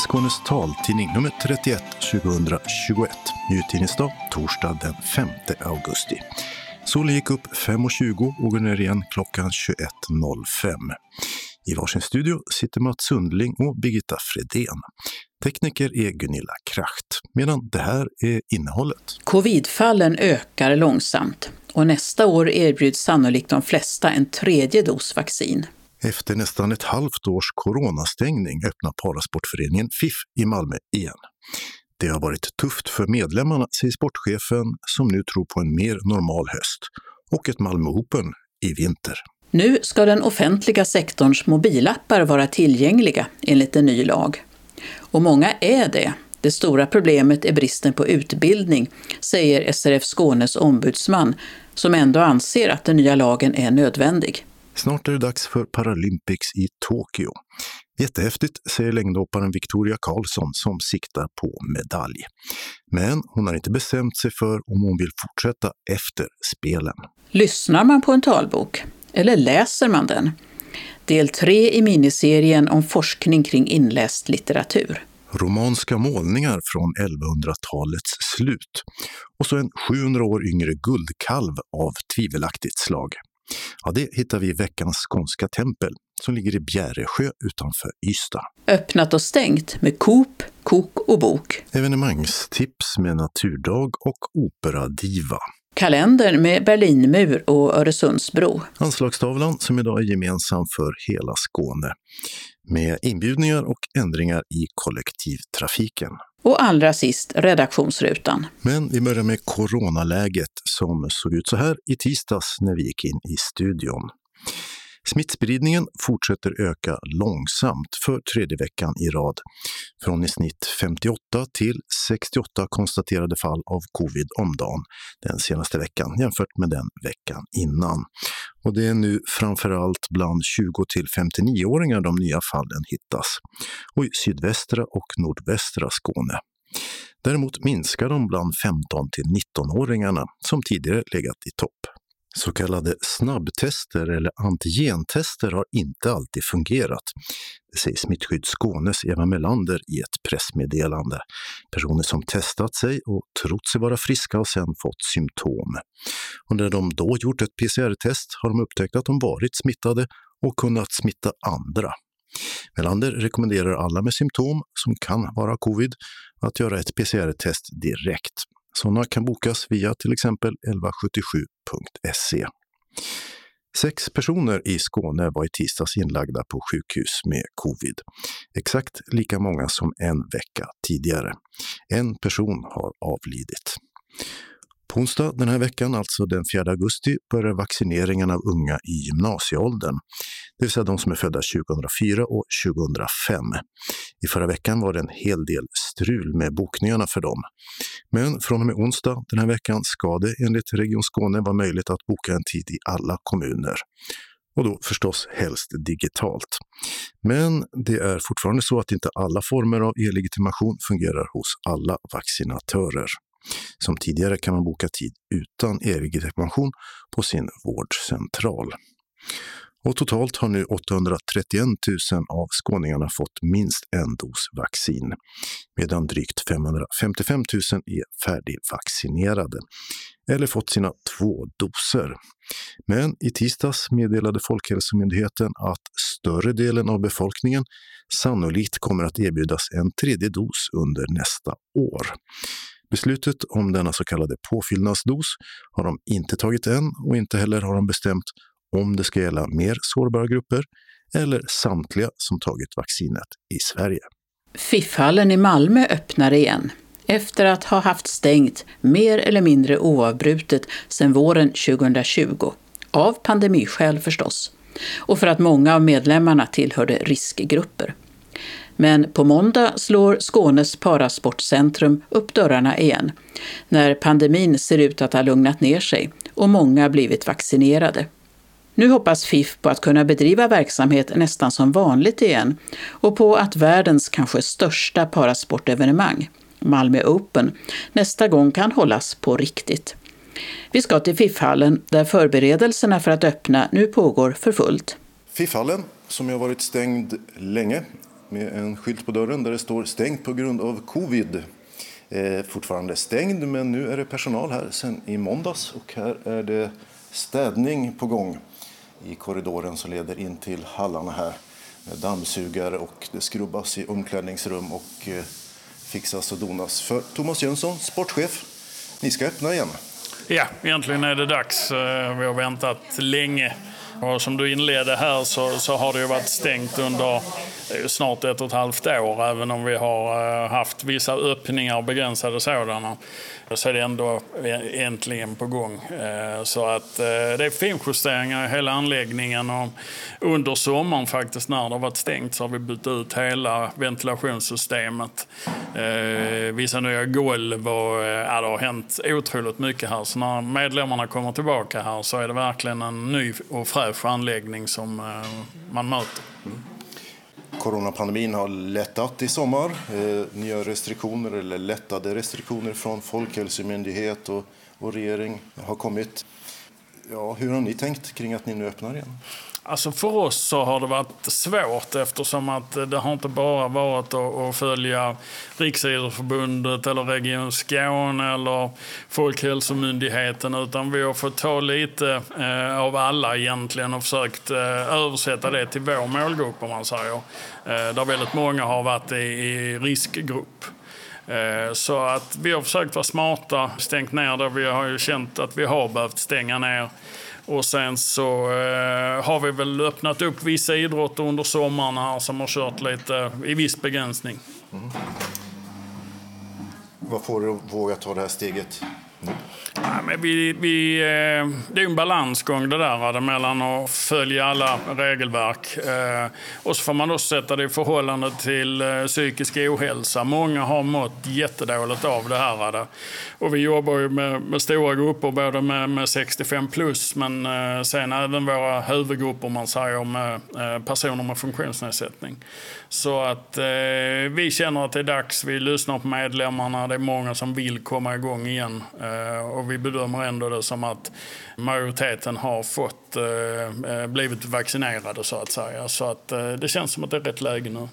Skånes taltidning nummer 31 2021. Nyutgivningsdag torsdag den 5 augusti. Solen gick upp 5.20 och går ner igen klockan 21.05. I varsin studio sitter Mats Sundling och Birgitta Fredén. Tekniker är Gunilla Kracht, medan det här är innehållet. Covidfallen ökar långsamt och nästa år erbjuds sannolikt de flesta en tredje dos vaccin. Efter nästan ett halvt års coronastängning öppnar Parasportföreningen FIF i Malmö igen. Det har varit tufft för medlemmarna, säger sportchefen som nu tror på en mer normal höst och ett Malmö Open i vinter. Nu ska den offentliga sektorns mobilappar vara tillgängliga enligt en ny lag. Och många är det. Det stora problemet är bristen på utbildning, säger SRF Skånes ombudsman, som ändå anser att den nya lagen är nödvändig. Snart är det dags för Paralympics i Tokyo. Jättehäftigt, säger längdhopparen Victoria Karlsson som siktar på medalj. Men hon har inte bestämt sig för om hon vill fortsätta efter spelen. Lyssnar man på en talbok? Eller läser man den? Del 3 i miniserien om forskning kring inläst litteratur. Romanska målningar från 1100-talets slut. Och så en 700 år yngre guldkalv av tvivelaktigt slag. Ja, det hittar vi i veckans skånska tempel som ligger i Bjäresjö utanför Ystad. Öppnat och stängt med Coop, kok och bok. Evenemangstips med naturdag och operadiva. Kalender med Berlinmur och Öresundsbro. Anslagstavlan som idag är gemensam för hela Skåne med inbjudningar och ändringar i kollektivtrafiken. Och allra sist redaktionsrutan. Men vi börjar med coronaläget som såg ut så här i tisdags när vi gick in i studion. Smittspridningen fortsätter öka långsamt för tredje veckan i rad. Från i snitt 58 till 68 konstaterade fall av covid om dagen den senaste veckan jämfört med den veckan innan. Och det är nu framförallt bland 20 till 59-åringar de nya fallen hittas och i sydvästra och nordvästra Skåne. Däremot minskar de bland 15 till 19-åringarna som tidigare legat i topp. Så kallade snabbtester eller antigentester har inte alltid fungerat. Det säger Smittskydd Skånes Eva Melander i ett pressmeddelande. Personer som testat sig och trott sig vara friska har sedan fått symptom. Och när de då gjort ett PCR-test har de upptäckt att de varit smittade och kunnat smitta andra. Melander rekommenderar alla med symptom, som kan vara covid, att göra ett PCR-test direkt. Sådana kan bokas via till exempel 1177.se. Sex personer i Skåne var i tisdags inlagda på sjukhus med covid. Exakt lika många som en vecka tidigare. En person har avlidit. På onsdag den här veckan, alltså den 4 augusti, börjar vaccineringen av unga i gymnasieåldern, det vill säga de som är födda 2004 och 2005. I förra veckan var det en hel del strul med bokningarna för dem. Men från och med onsdag den här veckan ska det enligt Region Skåne vara möjligt att boka en tid i alla kommuner och då förstås helst digitalt. Men det är fortfarande så att inte alla former av e-legitimation fungerar hos alla vaccinatörer. Som tidigare kan man boka tid utan e-legitimation på sin vårdcentral. Och totalt har nu 831 000 av skåningarna fått minst en dos vaccin, medan drygt 555 000 är färdigvaccinerade eller fått sina två doser. Men i tisdags meddelade Folkhälsomyndigheten att större delen av befolkningen sannolikt kommer att erbjudas en tredje dos under nästa år. Beslutet om denna så kallade påfyllnadsdos har de inte tagit än och inte heller har de bestämt om det ska gälla mer sårbara grupper eller samtliga som tagit vaccinet i Sverige. FIF-hallen i Malmö öppnar igen efter att ha haft stängt mer eller mindre oavbrutet sedan våren 2020. Av pandemiskäl förstås. Och för att många av medlemmarna tillhörde riskgrupper. Men på måndag slår Skånes parasportcentrum upp dörrarna igen när pandemin ser ut att ha lugnat ner sig och många blivit vaccinerade. Nu hoppas FIF på att kunna bedriva verksamhet nästan som vanligt igen och på att världens kanske största parasportevenemang, Malmö Open, nästa gång kan hållas på riktigt. Vi ska till FIF-hallen där förberedelserna för att öppna nu pågår för fullt. FIF-hallen, som har varit stängd länge, med en skylt på dörren där det står stängt på grund av covid. Eh, fortfarande stängd, men nu är det personal här sen i måndags och här är det städning på gång i korridoren som leder in till hallarna här med dammsugare och det skrubbas i omklädningsrum och eh, fixas och donas. För Thomas Jönsson, sportchef, ni ska öppna igen. Ja, egentligen är det dags. Eh, vi har väntat länge. Och som du inledde här så, så har det ju varit stängt under snart ett och ett halvt år, även om vi har eh, haft vissa öppningar, begränsade sådana så är det ändå e-, äntligen på gång. Eh, så att eh, det är finjusteringar i hela anläggningen och under sommaren faktiskt när det har varit stängt så har vi bytt ut hela ventilationssystemet. Vissa nya golv och ja, det har hänt otroligt mycket här. Så när medlemmarna kommer tillbaka här så är det verkligen en ny och fräsch anläggning som man möter. Mm. Coronapandemin har lättat i sommar. Eh, nya restriktioner eller lättade restriktioner från Folkhälsomyndighet och, och regering har kommit. Ja, hur har ni tänkt kring att ni nu öppnar igen? Alltså för oss så har det varit svårt eftersom att det har inte bara varit att följa Riksidrottsförbundet eller Region Skåne eller Folkhälsomyndigheten utan vi har fått ta lite eh, av alla egentligen och försökt eh, översätta det till vår målgrupp om man säger. Eh, där väldigt många har varit i riskgrupp. Så att vi har försökt vara smarta, stängt ner där vi har ju känt att vi har behövt stänga ner. Och sen så eh, har vi väl öppnat upp vissa idrotter under sommaren här som har kört lite i viss begränsning. Mm. Vad får du att våga ta det här steget Nej, men vi, vi, eh, det är en balansgång det där mellan att följa alla regelverk eh, och så får man också sätta det i förhållande till eh, psykisk ohälsa. Många har mått jättedåligt av det här. Och vi jobbar ju med, med stora grupper, både med, med 65 plus men sen även våra huvudgrupper man säger med personer med funktionsnedsättning. Så att eh, vi känner att det är dags. Vi lyssnar på medlemmarna. Det är många som vill komma igång igen. Eh, Eh, och vi bedömer ändå det som att majoriteten har fått eh, eh, blivit vaccinerade så att säga. Så att det känns som att det är rätt läge nu.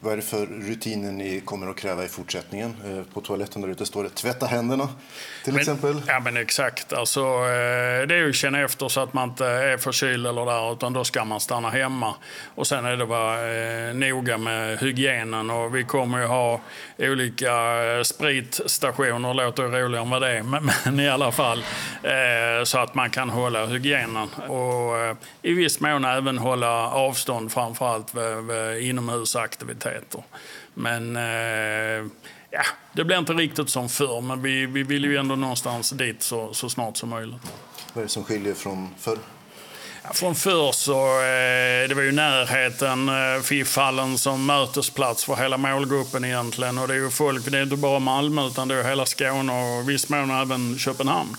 Vad är det för rutiner ni kommer att kräva i fortsättningen? På toaletten där ute står det tvätta händerna till men, exempel. Ja men exakt. Alltså, eh, det är ju att känna efter så att man inte är förkyld eller där utan då ska man stanna hemma. Och sen är det vara eh, noga med hygienen och vi kommer ju ha olika spritstationer, låter roligare än vad det är, men, men i alla fall. Så att man kan hålla hygienen och i viss mån även hålla avstånd framförallt vid, vid inomhusaktivitet möjligheter. Men eh, ja, det blir inte riktigt som förr, men vi, vi vill ju ändå någonstans dit så, så snart som möjligt. Vad är det som skiljer från förr? Ja, från förr så eh, det var ju närheten, eh, FIF-hallen som mötesplats för hela målgruppen egentligen. Och det är ju folk, det är inte bara Malmö utan det är hela Skåne och viss mån även Köpenhamn.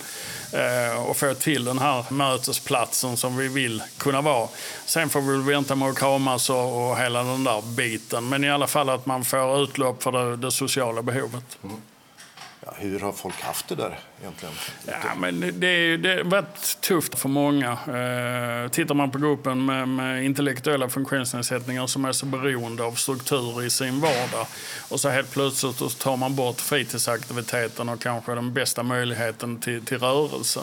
Eh, och få till den här mötesplatsen som vi vill kunna vara. Sen får vi väl vänta med att kramas och, och hela den där biten. Men i alla fall att man får utlopp för det, det sociala behovet. Mm. Ja, hur har folk haft det där egentligen? Ja, men det, det har varit tufft för många. Eh, tittar man på gruppen med, med, intellektuella funktionsnedsättningar som är så beroende av struktur i sin vardag och så helt plötsligt så tar man bort fritidsaktiviteten och kanske den bästa möjligheten till, till rörelse.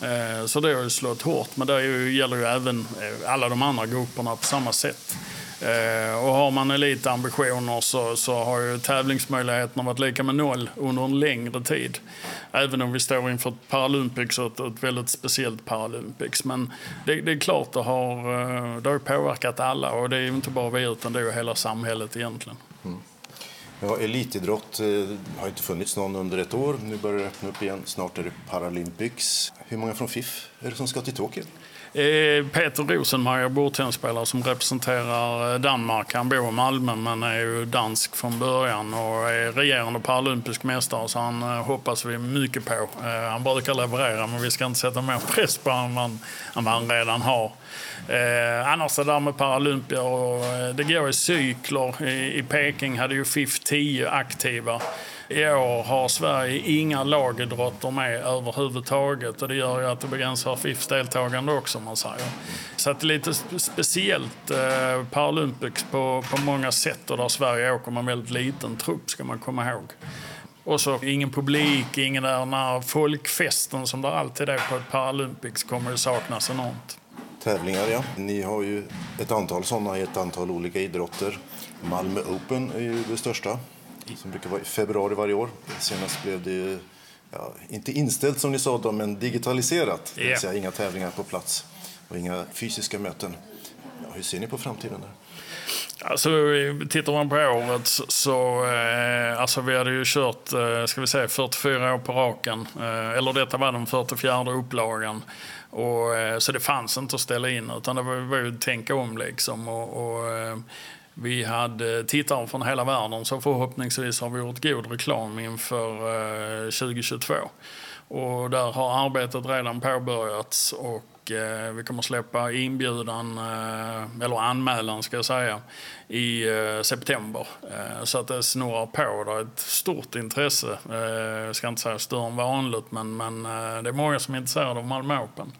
Eh, så det har ju slått hårt, men det gäller ju även eh, alla de andra grupperna på samma sätt. Eh, och har man elitambitioner så, så har ju tävlingsmöjligheterna varit lika med noll under en längre tid. Även om vi står inför ett Paralympics och ett, ett väldigt speciellt Paralympics. Men det, det är klart det har, eh, det har påverkat alla och det är inte bara vi utan det är hela samhället egentligen. Mm. Ja, elitidrott eh, har inte funnits någon under ett år. Nu börjar det öppna upp igen. Snart är det Paralympics. Hur många från FIF är det som ska till Tokyo? Eh, Peter Rosenmeier, bordtennisspelare som representerar eh, Danmark. Han bor i Malmö men är ju dansk från början och är regerande paralympisk mästare så han eh, hoppas vi mycket på. Han brukar leverera men vi ska inte sätta mer press på honom än vad han redan har. Eh, annars det där med Paralympier, och, det går i cykler. I, I Peking hade ju FIF 10 aktiva. I år har Sverige inga lagidrotter med överhuvudtaget och det gör ju att det begränsar FIFs deltagande också man säger. Så att det är lite speciellt eh, Paralympics på, på många sätt och där Sverige åker med en väldigt liten trupp ska man komma ihåg. Och så ingen publik, ingen där när folkfesten som det alltid är på ett Paralympics kommer ju saknas enormt. Tävlingar ja. Ni har ju ett antal sådana i ett antal olika idrotter. Malmö Open är ju det största som brukar vara i februari varje år. Senast blev det ja, inte inställt som ni sa då, men digitaliserat. Det vill säga inga tävlingar på plats och inga fysiska möten. Ja, hur ser ni på framtiden där? Alltså, tittar man på året så, så eh, alltså vi hade ju kört eh, ska vi säga 44 år på raken. Eh, eller detta var den 44 upplagan. Och, eh, så det fanns inte att ställa in utan det var, var ju att tänka om liksom. Och, och eh, vi hade tittare från hela världen så förhoppningsvis har vi gjort god reklam inför eh, 2022. Och där har arbetet redan påbörjats och eh, vi kommer släppa inbjudan, eh, eller anmälan ska jag säga, i september. Så att det snurrar på. Det är ett stort intresse. Jag ska inte säga större än vanligt men, men det är många som är intresserade av Malmö Open.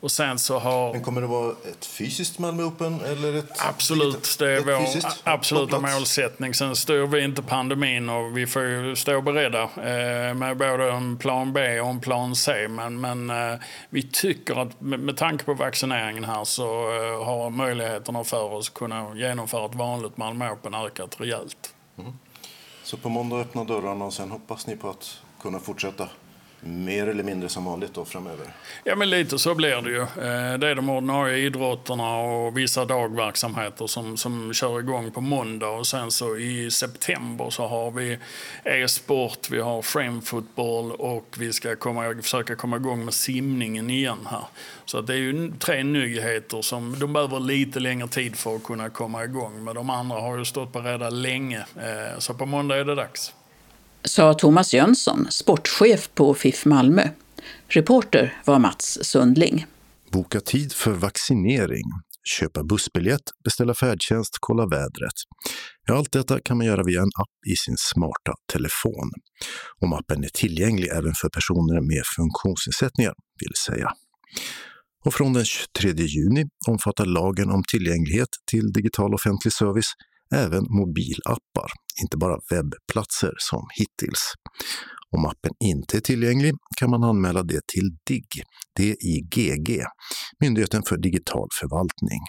Och sen så har... Men kommer det vara ett fysiskt Malmö Open? Eller ett absolut, det är vår absoluta målsättning. Sen styr vi inte pandemin och vi får ju stå beredda eh, med både en plan B och en plan C. Men, men eh, vi tycker att med, med tanke på vaccineringen här så eh, har möjligheterna för oss att kunna genomföra ett vanligt Malmö Open ökat rejält. Mm. Så på måndag öppnar dörrarna och sen hoppas ni på att kunna fortsätta mer eller mindre som vanligt då framöver? Ja, men lite så blir det ju. Eh, det är de ordinarie idrotterna och vissa dagverksamheter som, som kör igång på måndag och sen så i september så har vi e-sport, vi har framefotboll och vi ska komma, försöka komma igång med simningen igen här. Så det är ju tre nyheter som de behöver lite längre tid för att kunna komma igång. Men de andra har ju stått beredda länge. Eh, så på måndag är det dags sa Thomas Jönsson, sportchef på FIF Malmö. Reporter var Mats Sundling. Boka tid för vaccinering, köpa bussbiljett, beställa färdtjänst, kolla vädret. Ja, allt detta kan man göra via en app i sin smarta telefon. Om appen är tillgänglig även för personer med funktionsnedsättningar, vill säga. Och från den 23 juni omfattar lagen om tillgänglighet till digital offentlig service även mobilappar, inte bara webbplatser som hittills. Om appen inte är tillgänglig kan man anmäla det till DIGG, DIGG, Myndigheten för digital förvaltning.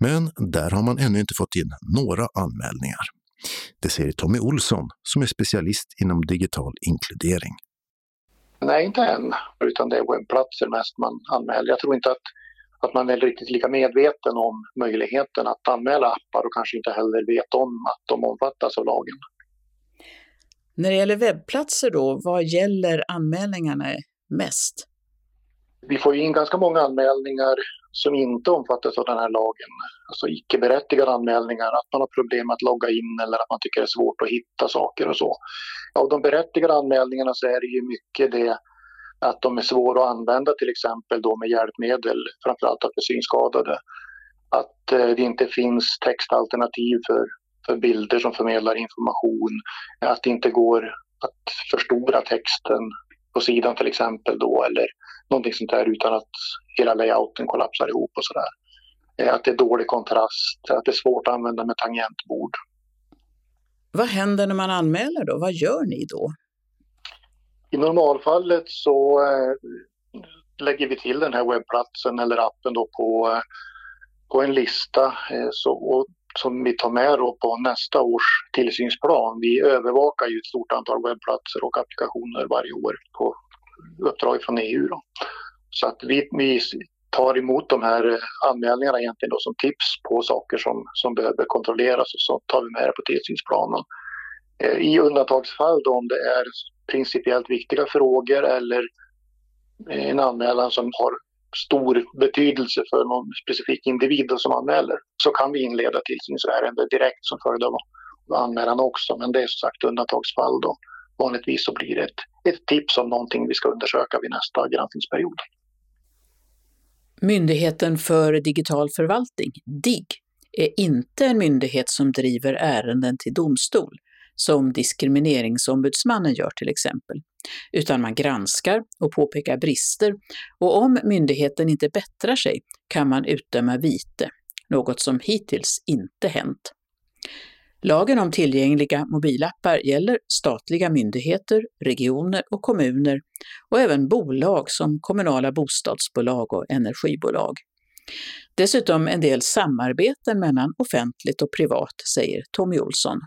Men där har man ännu inte fått in några anmälningar. Det säger Tommy Olsson som är specialist inom digital inkludering. Nej, inte än, utan det är webbplatser mest man anmäler. Jag tror inte att att man är riktigt lika medveten om möjligheten att anmäla appar och kanske inte heller vet om att de omfattas av lagen. När det gäller webbplatser då, vad gäller anmälningarna mest? Vi får in ganska många anmälningar som inte omfattas av den här lagen. Alltså icke-berättigade anmälningar, att man har problem med att logga in eller att man tycker det är svårt att hitta saker och så. Av de berättigade anmälningarna så är det ju mycket det att de är svåra att använda till exempel då med hjälpmedel, framförallt för synskadade. Att eh, det inte finns textalternativ för, för bilder som förmedlar information. Att det inte går att förstora texten på sidan till exempel då eller någonting sånt där utan att hela layouten kollapsar ihop och sådär. Eh, att det är dålig kontrast, att det är svårt att använda med tangentbord. Vad händer när man anmäler då? Vad gör ni då? I normalfallet så eh, lägger vi till den här webbplatsen eller appen då på, eh, på en lista eh, så, och, som vi tar med då på nästa års tillsynsplan. Vi övervakar ju ett stort antal webbplatser och applikationer varje år på uppdrag från EU. Då. Så att vi, vi tar emot de här anmälningarna egentligen då som tips på saker som, som behöver kontrolleras och så tar vi med det på tillsynsplanen. Eh, I undantagsfall då om det är principiellt viktiga frågor eller eh, en anmälan som har stor betydelse för någon specifik individ som anmäler så kan vi inleda tillsynsärende direkt som följd av anmälan också. Men det är som sagt undantagsfall då. Vanligtvis så blir det ett, ett tips om någonting vi ska undersöka vid nästa granskningsperiod. Myndigheten för digital förvaltning, DIGG, är inte en myndighet som driver ärenden till domstol som Diskrimineringsombudsmannen gör till exempel, utan man granskar och påpekar brister och om myndigheten inte bättrar sig kan man utdöma vite, något som hittills inte hänt. Lagen om tillgängliga mobilappar gäller statliga myndigheter, regioner och kommuner och även bolag som kommunala bostadsbolag och energibolag. Dessutom en del samarbeten mellan offentligt och privat, säger Tommy Olsson.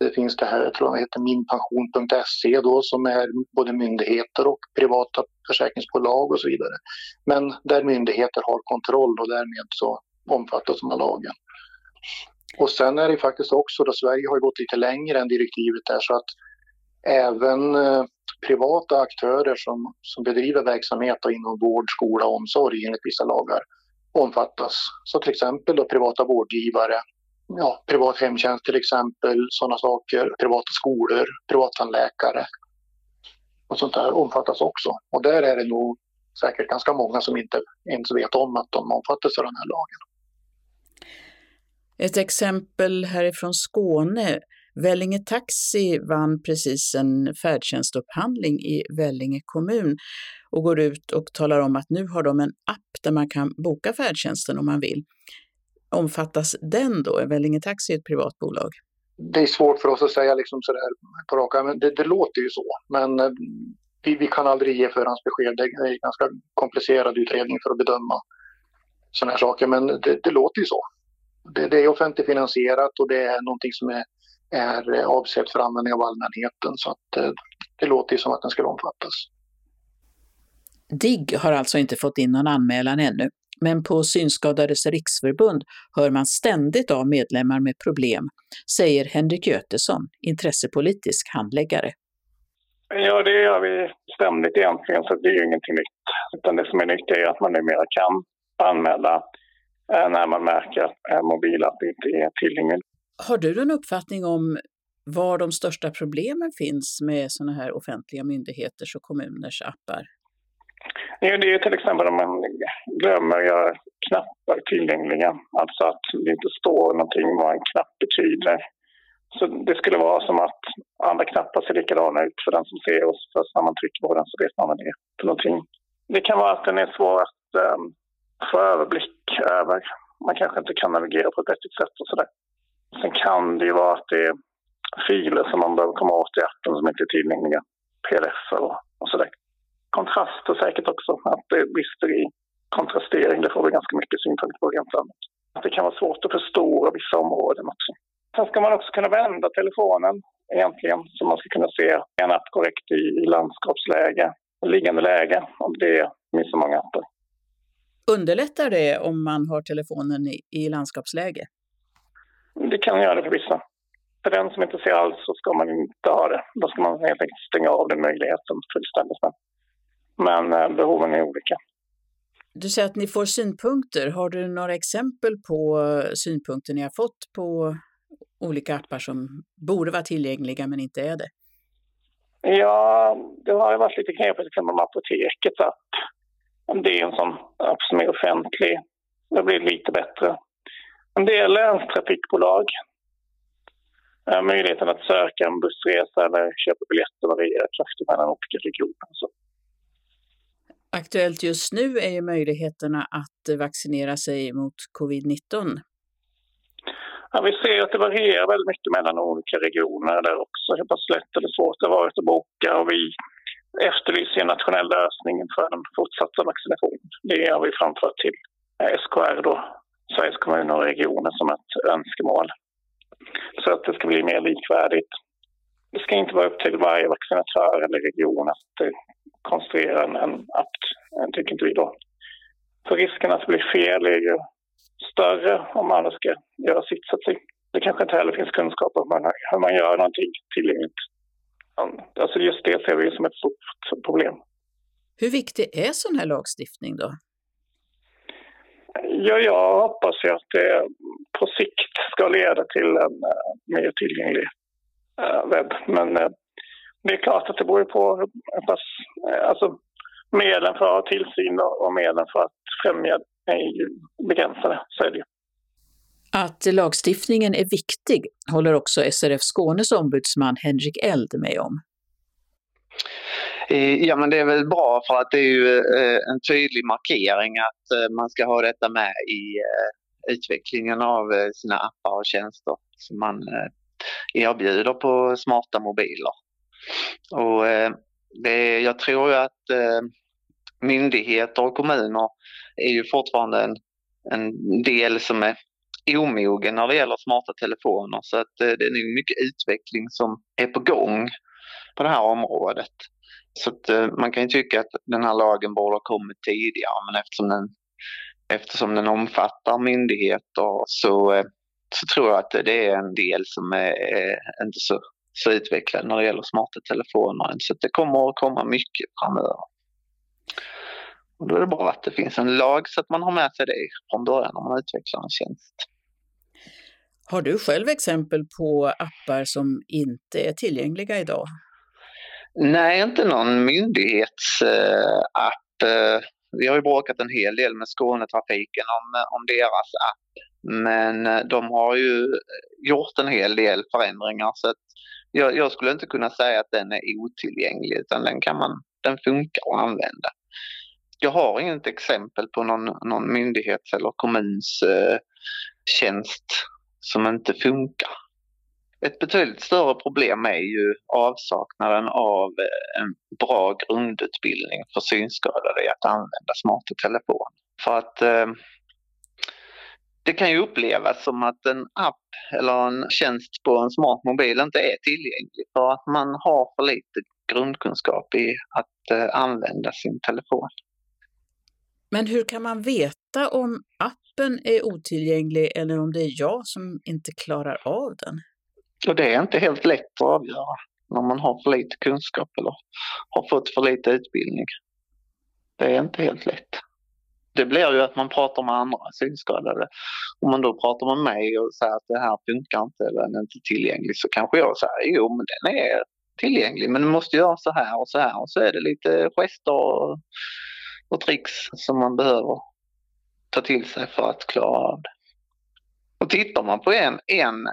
Det finns det här, jag tror det heter minpension.se då, som är både myndigheter och privata försäkringsbolag och så vidare. Men där myndigheter har kontroll och därmed så omfattas de av lagen. Och sen är det faktiskt också då Sverige har gått lite längre än direktivet där så att även eh, privata aktörer som, som bedriver verksamhet inom vård, skola och omsorg enligt vissa lagar omfattas. Så till exempel då privata vårdgivare, ja, privat hemtjänst till exempel, sådana saker, privata skolor, privattandläkare och sånt där omfattas också. Och där är det nog säkert ganska många som inte ens vet om att de omfattas av den här lagen. Ett exempel härifrån Skåne. Vellinge Taxi vann precis en färdtjänstupphandling i Vellinge kommun och går ut och talar om att nu har de en app där man kan boka färdtjänsten om man vill. Omfattas den då? Är Vellinge Taxi ett privat bolag? Det är svårt för oss att säga liksom sådär på raka, men det, det låter ju så. Men eh, vi, vi, kan aldrig ge förhandsbesked. Det är en ganska komplicerad utredning för att bedöma sådana här saker, men det, det låter ju så det, det är offentligt finansierat och det är någonting som är, är avsett för användning av allmänheten. Så att, eh, det låter ju som att den ska omfattas. DIGG har alltså inte fått in någon anmälan ännu, men på Synskadades riksförbund hör man ständigt av medlemmar med problem, säger Henrik Götesson, intressepolitisk handläggare. Ja, det gör vi ständigt egentligen, så det är ju ingenting nytt. Utan det som är nytt är att man numera kan anmäla Eh, när man märker att en mobilapp inte är tillgänglig. Har du en uppfattning om var de största problemen finns med sådana här offentliga myndigheters och kommuners appar? Ja, det är till exempel om man glömmer att göra knappar tillgängliga. Alltså att det inte står någonting vad en knapp betyder. Så det skulle vara som att andra knappar ser likadana ut för den som ser oss. Först när man trycker på den så vet man vad det är för någonting. Det kan vara att den är svår att um, få överblick över. Man kanske inte kan navigera på ett vettigt sätt och sådär. Sen kan det ju vara att det är filer som man behöver komma åt i appen som inte är tillgängliga. pdf och, och sådär. Kontraster säkert också, att det brister i kontrastering. Det får vi ganska mycket synpunkter på rent allmänt. Att det kan vara svårt att förstora vissa områden också. Sen ska man också kunna vända telefonen egentligen så man ska kunna se en app korrekt i, i landskapsläge och liggande läge om det finns så många appar. Underlättar det om man har telefonen i, i landskapsläge? Det kan göra det för vissa. För den som inte ser alls så ska man inte ha det. Då ska man helt enkelt stänga av den möjligheten fullständigt. Men eh, behoven är olika. Du säger att ni får synpunkter. Har du några exempel på synpunkter ni har fått på olika appar som borde vara tillgängliga men inte är det? Ja, det har varit lite knepigt till exempel med Apotekets app det är en sån app som är offentlig. Det blir lite bättre. En del länstrafikbolag. Eh, möjligheten att söka en bussresa eller köpa biljetter varierar kraftigt mellan olika regioner. Så. Aktuellt just nu är ju möjligheterna att vaccinera sig mot covid-19. Ja, vi ser att det varierar väldigt mycket mellan olika regioner där också. Hur pass lätt eller svårt det har varit att boka. Och vi efterlyser en nationell lösning för den fortsatta vaccinationen. Det har vi framfört till SKR, då, Sveriges kommuner och regioner, som ett önskemål. Så att det ska bli mer likvärdigt. Det ska inte vara upp till varje vaccinatör eller region att eh, konstruera en, en app, tycker inte vi då. För risken att det blir fel är ju större om alla ska göra sitt, så att. Det kanske inte heller finns kunskap om hur man gör någonting tillgängligt Alltså just det ser vi som ett stort problem. Hur viktig är sån här lagstiftning då? Ja, jag hoppas ju att det på sikt ska leda till en uh, mer tillgänglig uh, webb. Men uh, det är klart att det beror på pass, alltså medlen för att ha tillsyn och medlen för att främja är ju begränsade, så är det Att lagstiftningen är viktig håller också SRF Skånes ombudsman Henrik Eld med om. Eh, ja, men det är väl bra för att det är ju eh, en tydlig markering att eh, man ska ha detta med i utvecklingen av sina appar och tjänster som man erbjuder på smarta mobiler. Och eh, det, jag tror ju att eh, myndigheter och kommuner är ju fortfarande en, en del som är omogen när det gäller smarta telefoner så att eh, det är mycket utveckling som är på gång på det här området. Så att, man kan ju tycka att den här lagen borde ha kommit tidigare men eftersom den, eftersom den omfattar myndigheter så, så tror jag att det är en del som är, är inte så, så utvecklad när det gäller smarta telefoner. Så det kommer att komma mycket framöver. Och då är det bra att det finns en lag så att man har med sig det från början när man utvecklar en tjänst. Har du själv exempel på appar som inte är tillgängliga idag? Nej, inte någon myndighetsapp. Eh, vi har ju bråkat en hel del med Skånetrafiken om, om deras app. Men eh, de har ju eh, gjort en hel del förändringar så att jag, jag, skulle inte kunna säga att den är otillgänglig utan den, kan man, den funkar att använda. Jag har inget exempel på någon, någon myndighets eller kommuns eh, tjänst som inte funkar. Ett betydligt större problem är ju avsaknaden av eh, en bra grundutbildning för synskadade i att använda smarta telefoner. För att eh, det kan ju upplevas som att en app eller en tjänst på en smart mobil inte är tillgänglig för att man har för lite grundkunskap i att eh, använda sin telefon. Men hur kan man veta om appen är otillgänglig eller om det är jag som inte klarar av den? Och det är inte helt lätt att avgöra när man har för lite kunskap eller har fått för lite utbildning. Det är inte helt lätt. Det blir ju att man pratar med andra synskadade. Om man då pratar med mig och säger att det här funkar inte eller den är inte tillgänglig så kanske jag säger jo men den är tillgänglig men du måste göra så här och så här och så är det lite gester och, och tricks som man behöver ta till sig för att klara av det. Och tittar man på en, en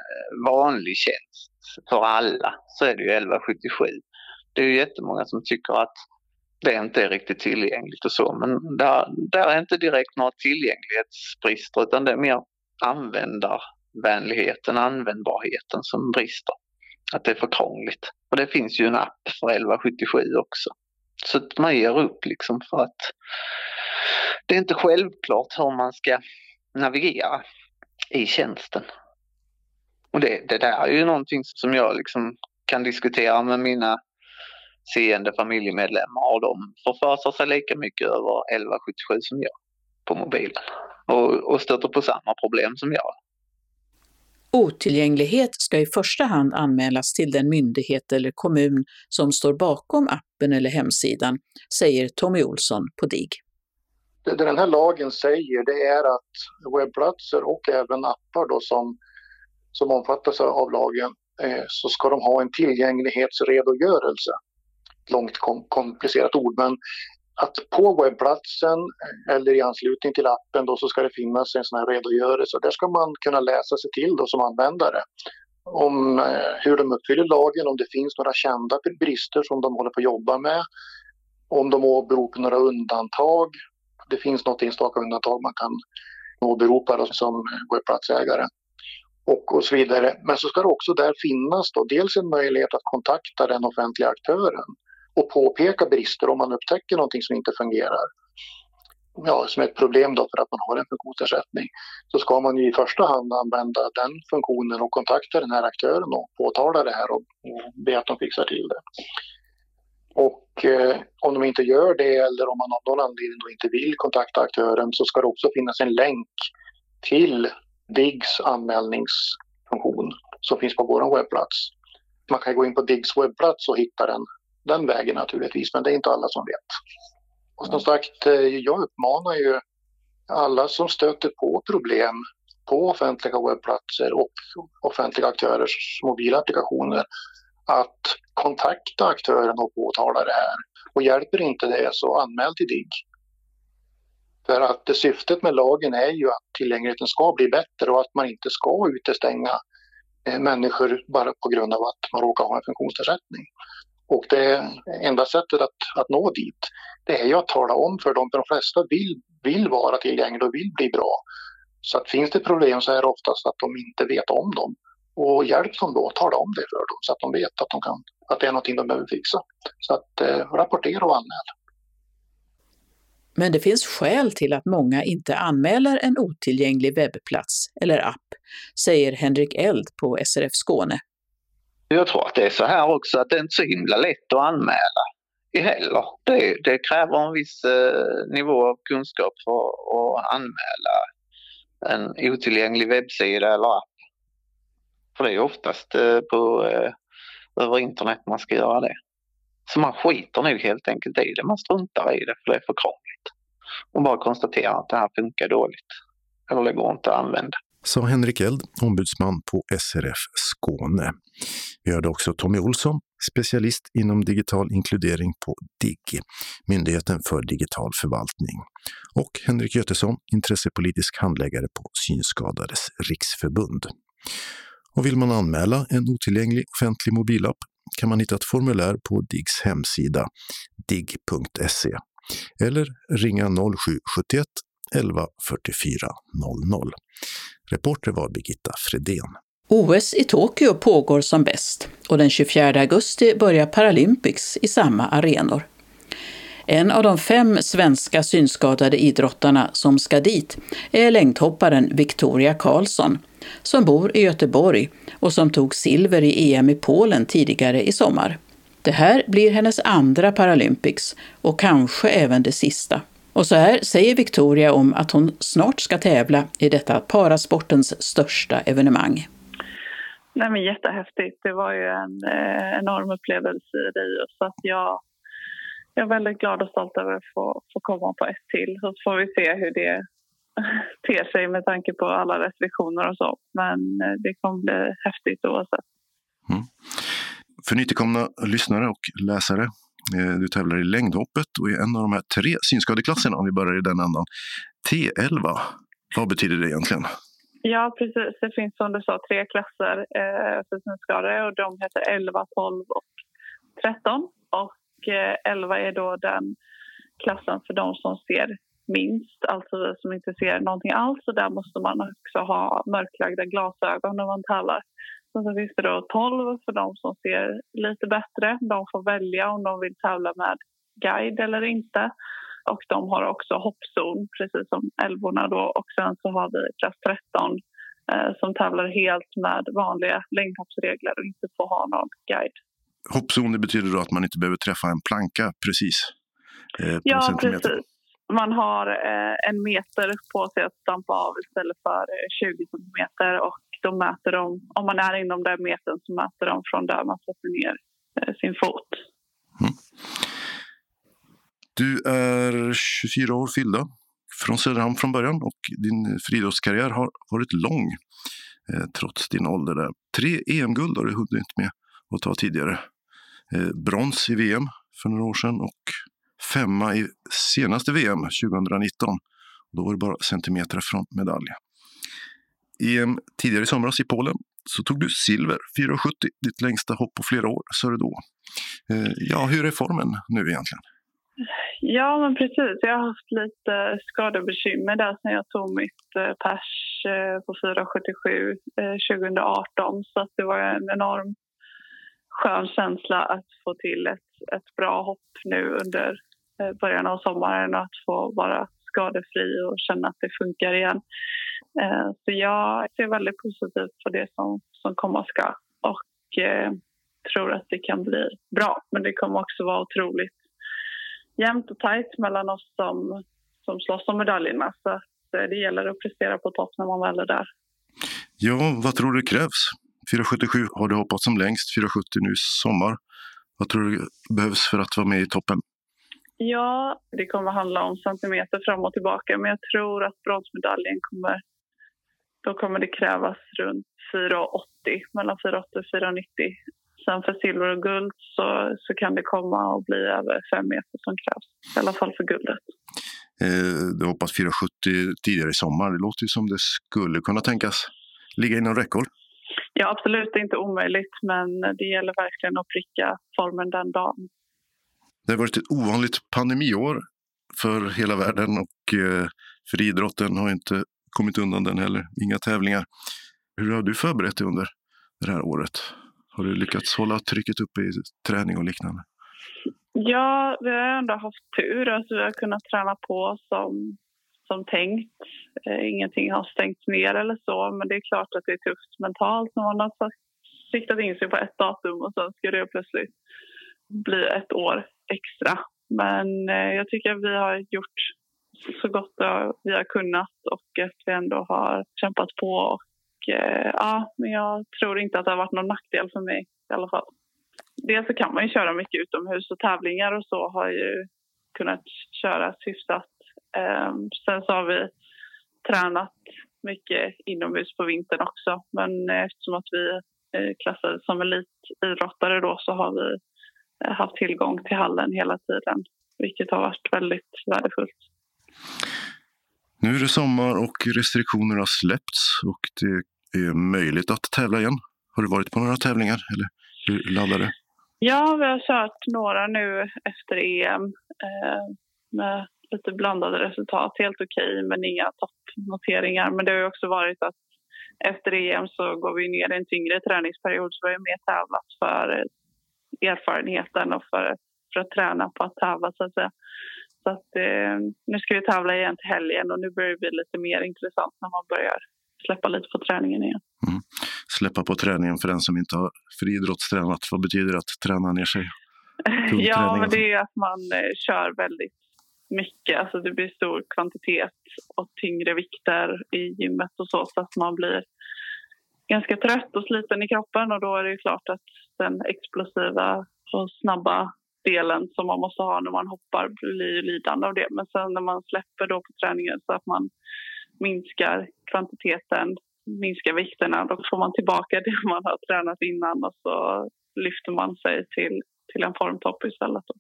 vanlig tjänst för alla så är det ju 1177. Det är ju jättemånga som tycker att det inte är riktigt tillgängligt och så men där, där är inte direkt några tillgänglighetsbrister utan det är mer användarvänligheten, användbarheten som brister. Att det är för krångligt. Och det finns ju en app för 1177 också. Så att man ger upp liksom för att det är inte självklart hur man ska navigera i tjänsten. Och det, det där är ju någonting som jag liksom kan diskutera med mina seende familjemedlemmar och de förfasar sig lika mycket över 1177 som jag på mobilen och, och stöter på samma problem som jag. Otillgänglighet ska i första hand anmälas till den myndighet eller kommun som står bakom appen eller hemsidan, säger Tommy Olsson på det, det den här lagen säger det är att webbplatser och även appar då som, som omfattas av lagen eh, så ska de ha en tillgänglighetsredogörelse. Långt kom, komplicerat ord men att på webbplatsen eller i anslutning till appen då så ska det finnas en sån här redogörelse. Där ska man kunna läsa sig till då som användare om eh, hur de uppfyller lagen, om det finns några kända brister som de håller på att jobba med, om de åberopar några undantag det finns något enstaka undantag man kan åberopa som webbplatsägare och, och så vidare. Men så ska det också där finnas då dels en möjlighet att kontakta den offentliga aktören och påpeka brister om man upptäcker någonting som inte fungerar. Ja, som är ett problem då för att man har en funktionsersättning så ska man ju i första hand använda den funktionen och kontakta den här aktören och påtala det här och be att de fixar till det. Och eh, om de inte gör det eller om man av någon anledning då inte vill kontakta aktören så ska det också finnas en länk till DIGGs anmälningsfunktion som finns på vår webbplats. Man kan gå in på DIGGs webbplats och hitta den den vägen naturligtvis, men det är inte alla som vet. Och som sagt, eh, jag uppmanar ju alla som stöter på problem på offentliga webbplatser och offentliga aktörers mobilapplikationer att kontakta aktören och påtala det här. Och hjälper inte det så anmäl till DIGG. För att syftet med lagen är ju att tillgängligheten ska bli bättre och att man inte ska utestänga eh, människor bara på grund av att man råkar ha en funktionsnedsättning. Och det enda sättet att, att nå dit, det är ju att tala om för dem, för de flesta vill, vill vara tillgängliga och vill bli bra. Så att finns det problem så är det oftast att de inte vet om dem. Och hjälp dem då, tala om det för dem så att de vet att, de kan, att det är någonting de behöver fixa. Så att eh, rapportera och anmäl. Men det finns skäl till att många inte anmäler en otillgänglig webbplats eller app, säger Henrik Eld på SRF Skåne. Jag tror att det är så här också att det är inte så himla lätt att anmäla heller. Det, det kräver en viss eh, nivå av kunskap för att anmäla en otillgänglig webbsida eller app. För det är oftast eh, på, eh, över internet man ska göra det. Så man skiter nog helt enkelt i det. Man struntar i det för det är för krångligt. Och bara konstaterar att det här funkar dåligt. Eller det går inte att använda. Sa Henrik Eld, ombudsman på SRF Skåne. Vi hörde också Tommy Olsson, specialist inom digital inkludering på DIGG, Myndigheten för digital förvaltning. Och Henrik Götesson, intressepolitisk handläggare på Synskadades riksförbund. Och vill man anmäla en otillgänglig offentlig mobilapp kan man hitta ett formulär på DIGGs hemsida, digg.se, eller ringa 0771 11.44.00. Reporter var Birgitta Fredén. OS i Tokyo pågår som bäst och den 24 augusti börjar Paralympics i samma arenor. En av de fem svenska synskadade idrottarna som ska dit är längdhopparen Victoria Karlsson som bor i Göteborg och som tog silver i EM i Polen tidigare i sommar. Det här blir hennes andra Paralympics och kanske även det sista. Och så här säger Victoria om att hon snart ska tävla i detta parasportens största evenemang. Nej, men jättehäftigt. Det var ju en eh, enorm upplevelse i Rio. Så att jag, jag är väldigt glad och stolt över att få, få komma på ett till. Så får vi se hur det ter sig med tanke på alla restriktioner och så. Men eh, det kommer bli häftigt oavsett. Mm. För nytillkomna lyssnare och läsare, Eh, du tävlar i längdhoppet och i en av de här tre synskadeklasserna, om vi börjar i den ändan. T11, vad betyder det egentligen? Ja, precis. Det finns som du sa tre klasser eh, för synskadade och de heter 11, 12 och 13. Och eh, 11 är då den klassen för de som ser minst, alltså vi som inte ser någonting alls. Och där måste man också ha mörklagda glasögon när man tävlar. Och så finns det då 12 för de som ser lite bättre. De får välja om de vill tävla med guide eller inte. Och de har också hoppzon, precis som älvorna. Då. Och sen så har vi klass 13 eh, som tävlar helt med vanliga längdhoppsregler och inte får ha någon guide. Hoppzon det betyder då att man inte behöver träffa en planka precis? Eh, ja, precis. Man har eh, en meter på sig att stampa av istället för 20 eh, centimeter och så mäter de, om man är inom den metern så mäter de från där man sätter ner eh, sin fot. Mm. Du är 24 år fyllda, från Söderhamn från början och din friidrottskarriär har varit lång eh, trots din ålder. Där. Tre EM-guld har du hunnit med att ta tidigare. Eh, brons i VM för några år sedan och femma i senaste VM 2019. Då var det bara centimeter från medalj. EM tidigare i somras i Polen så tog du silver, 4,70, ditt längsta hopp på flera år, sa du då. Eh, ja, hur är formen nu egentligen? Ja, men precis. Jag har haft lite skadebekymmer där sen jag tog mitt eh, pers eh, på 4,77 2018. Så att det var en enorm skön känsla att få till ett, ett bra hopp nu under början av sommaren och att få vara skadefri och känna att det funkar igen. Eh, så jag ser väldigt positivt på det som, som komma ska och eh, tror att det kan bli bra. Men det kommer också vara otroligt jämnt och tajt mellan oss som, som slåss om medaljerna. Så eh, det gäller att prestera på topp när man väl är där. Ja, vad tror du krävs? 4,77 har du hoppat som längst, 4,70 nu i sommar. Vad tror du behövs för att vara med i toppen? Ja, det kommer handla om centimeter fram och tillbaka men jag tror att bronsmedaljen kommer då kommer det krävas runt 4,80, mellan 4,80 och 4,90 Sen för silver och guld så, så kan det komma att bli över fem meter som krävs. I alla fall för guldet. Eh, du hoppat 470 tidigare i sommar. Det låter ju som det skulle kunna tänkas ligga inom räckhåll. Ja, absolut. Det är inte omöjligt, men det gäller verkligen att pricka formen den dagen. Det har varit ett ovanligt pandemiår för hela världen och eh, för idrotten har inte kommit undan den heller. Inga tävlingar. Hur har du förberett dig under det här året? Har du lyckats hålla trycket uppe i träning och liknande? Ja, vi har ändå haft tur. Alltså, vi har kunnat träna på som, som tänkt. Eh, ingenting har stängts ner eller så, men det är klart att det är tufft mentalt när man har siktat in sig på ett datum och sen ska det plötsligt bli ett år extra. Men eh, jag tycker att vi har gjort så gott vi har kunnat och att vi ändå har kämpat på. Och, eh, ja, men jag tror inte att det har varit någon nackdel för mig i alla fall. Dels så kan man ju köra mycket utomhus och tävlingar och så har ju kunnat köras hyfsat. Ehm, sen så har vi tränat mycket inomhus på vintern också. Men eh, eftersom att vi eh, är klassade som elitidrottare då så har vi haft tillgång till hallen hela tiden, vilket har varit väldigt värdefullt. Nu är det sommar och restriktioner har släppts och det är möjligt att tävla igen. Har du varit på några tävlingar eller hur laddar det? Ja, vi har kört några nu efter EM eh, med lite blandade resultat. Helt okej, okay, men inga toppnoteringar. Men det har också varit att efter EM så går vi ner i en tyngre träningsperiod så vi har mer tävlat för erfarenheten och för, för att träna på att tävla så att säga. Så att, eh, nu ska vi tävla igen till helgen och nu börjar det bli lite mer intressant när man börjar släppa lite på träningen igen. Mm. Släppa på träningen för den som inte har friidrottstränat, vad betyder det att träna ner sig? ja, men det är att man eh, kör väldigt mycket. Alltså det blir stor kvantitet och tyngre vikter i gymmet och så, så att man blir ganska trött och sliten i kroppen och då är det ju klart att den explosiva och snabba delen som man måste ha när man hoppar blir lidande av det. Men sen när man släpper då på träningen så att man minskar kvantiteten, minskar vikterna, då får man tillbaka det man har tränat innan och så lyfter man sig till, till en formtopp istället. Då.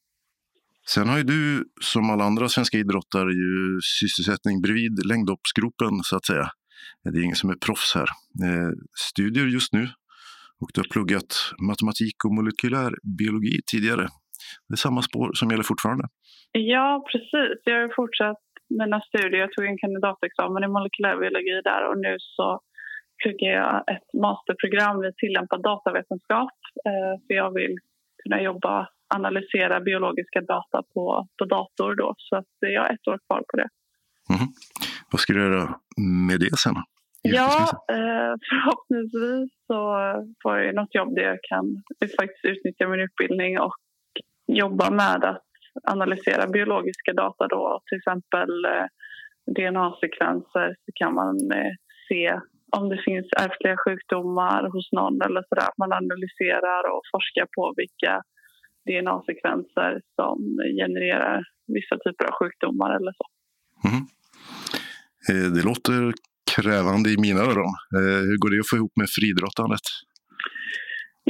Sen har ju du, som alla andra svenska idrottare, ju sysselsättning bredvid längdhoppsgropen, så att säga. Det är ingen som är proffs här. Eh, studier just nu och du har pluggat matematik och molekylär biologi tidigare. Det är samma spår som gäller fortfarande. Ja, precis. Jag har fortsatt mina studier. Jag tog en kandidatexamen i molekylärbiologi där och nu så pluggar jag ett masterprogram i tillämpad datavetenskap. Eh, för jag vill kunna jobba, analysera biologiska data på, på dator då. Så att jag har ett år kvar på det. Mm. Vad ska du göra med det sen? Ja, eh, förhoppningsvis så får jag något jobb där jag kan faktiskt utnyttja min utbildning och jobba med att analysera biologiska data då, till exempel eh, DNA-sekvenser så kan man eh, se om det finns ärftliga sjukdomar hos någon eller sådär. Man analyserar och forskar på vilka DNA-sekvenser som genererar vissa typer av sjukdomar eller så. Mm. Eh, det låter krävande i mina öron. Eh, hur går det att få ihop med friidrottandet?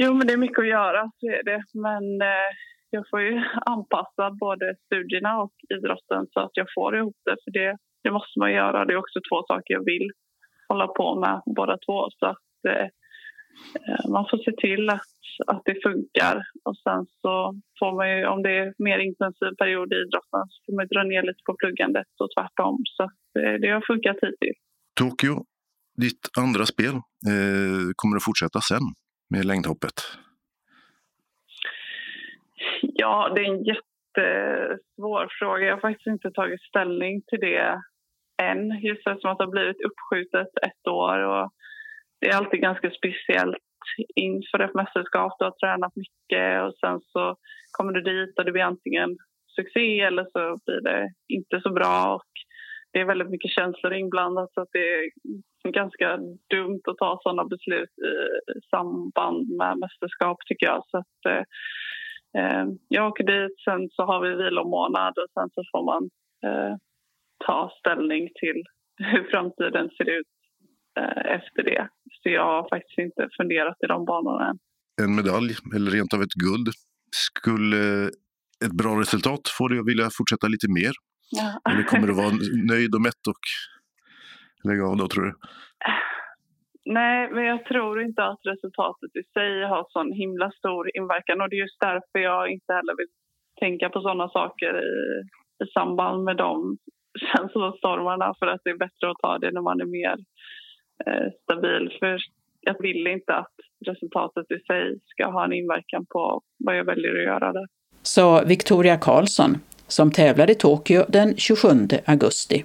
Jo, men det är mycket att göra, så är det. Men eh, jag får ju anpassa både studierna och idrotten så att jag får ihop det. För det, det måste man göra. Det är också två saker jag vill hålla på med båda två. Så att eh, man får se till att, att det funkar. Och sen så får man ju, om det är mer intensiv period i idrotten så får man dra ner lite på pluggandet och tvärtom. Så eh, det har funkat hittills. Tokyo, ditt andra spel, eh, kommer att fortsätta sen med längdhoppet? Ja, det är en jättesvår fråga. Jag har faktiskt inte tagit ställning till det än. Just eftersom att det har blivit uppskjutet ett år. Och det är alltid ganska speciellt inför ett mästerskap. Du har tränat mycket och sen så kommer du dit och det blir antingen succé eller så blir det inte så bra. Och det är väldigt mycket känslor inblandat så att det är ganska dumt att ta sådana beslut i samband med mästerskap tycker jag. Så att, eh, eh jag åker dit, sen så har vi vilomånad och sen så får man eh, ta ställning till hur framtiden ser ut efter det. Så jag har faktiskt inte funderat i de banorna än. En medalj, eller rent av ett guld, skulle ett bra resultat få dig att vilja fortsätta lite mer? Ja. Eller kommer du vara nöjd och mätt och lägga av då, tror du? Nej, men jag tror inte att resultatet i sig har sån himla stor inverkan och det är just därför jag inte heller vill tänka på sådana saker i, i samband med de känslostormarna för att det är bättre att ta det när man är mer eh, stabil. För jag vill inte att resultatet i sig ska ha en inverkan på vad jag väljer att göra där. Sa Victoria Karlsson, som tävlar i Tokyo den 27 augusti.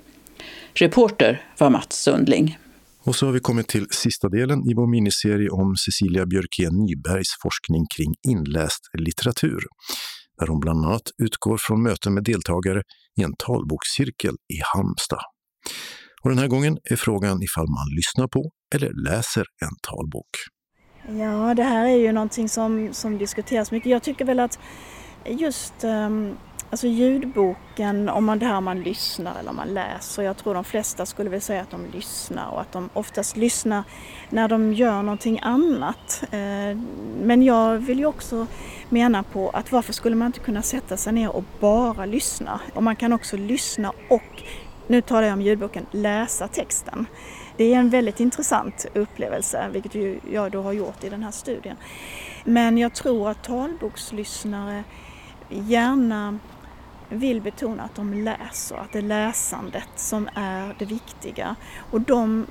Reporter var Mats Sundling. Och så har vi kommit till sista delen i vår miniserie om Cecilia Björkén Nybergs forskning kring inläst litteratur, där hon bland annat utgår från möten med deltagare i en talbokscirkel i Halmstad. Och den här gången är frågan ifall man lyssnar på eller läser en talbok. Ja, det här är ju någonting som, som diskuteras mycket. Jag tycker väl att just um, alltså ljudboken, om man här man lyssnar eller man läser, jag tror de flesta skulle väl säga att de lyssnar och att de oftast lyssnar när de gör någonting annat. Uh, men jag vill ju också mena på att varför skulle man inte kunna sätta sig ner och bara lyssna? Och man kan också lyssna och, nu talar jag om ljudboken, läsa texten. Det är en väldigt intressant upplevelse, vilket jag då har gjort i den här studien. Men jag tror att talbokslyssnare gärna vill betona att de läser, att det är läsandet som är det viktiga. Och de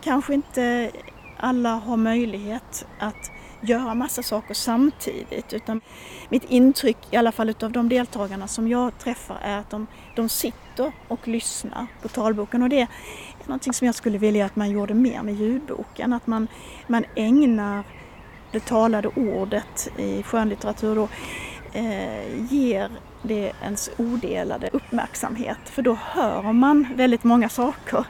kanske inte alla har möjlighet att göra massa saker samtidigt utan mitt intryck i alla fall utav de deltagarna som jag träffar är att de, de sitter och lyssnar på talboken och det är någonting som jag skulle vilja att man gjorde mer med ljudboken, att man, man ägnar det talade ordet i skönlitteratur då, eh, ger det ens odelade uppmärksamhet för då hör man väldigt många saker.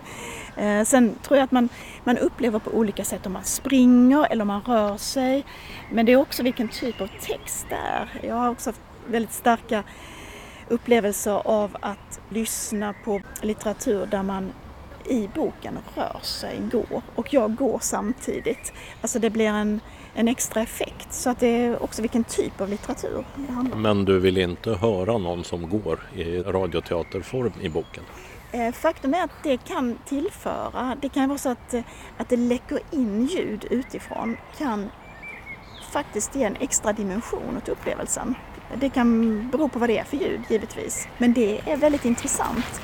Eh, sen tror jag att man, man upplever på olika sätt om man springer eller om man rör sig. Men det är också vilken typ av text det är. Jag har också haft väldigt starka upplevelser av att lyssna på litteratur där man i boken rör sig, går och jag går samtidigt. Alltså det blir en, en extra effekt så att det är också vilken typ av litteratur det handlar om. Men du vill inte höra någon som går i radioteaterform i boken? Eh, faktum är att det kan tillföra, det kan vara så att, eh, att det läcker in ljud utifrån kan faktiskt ge en extra dimension åt upplevelsen. Det kan bero på vad det är för ljud givetvis, men det är väldigt intressant.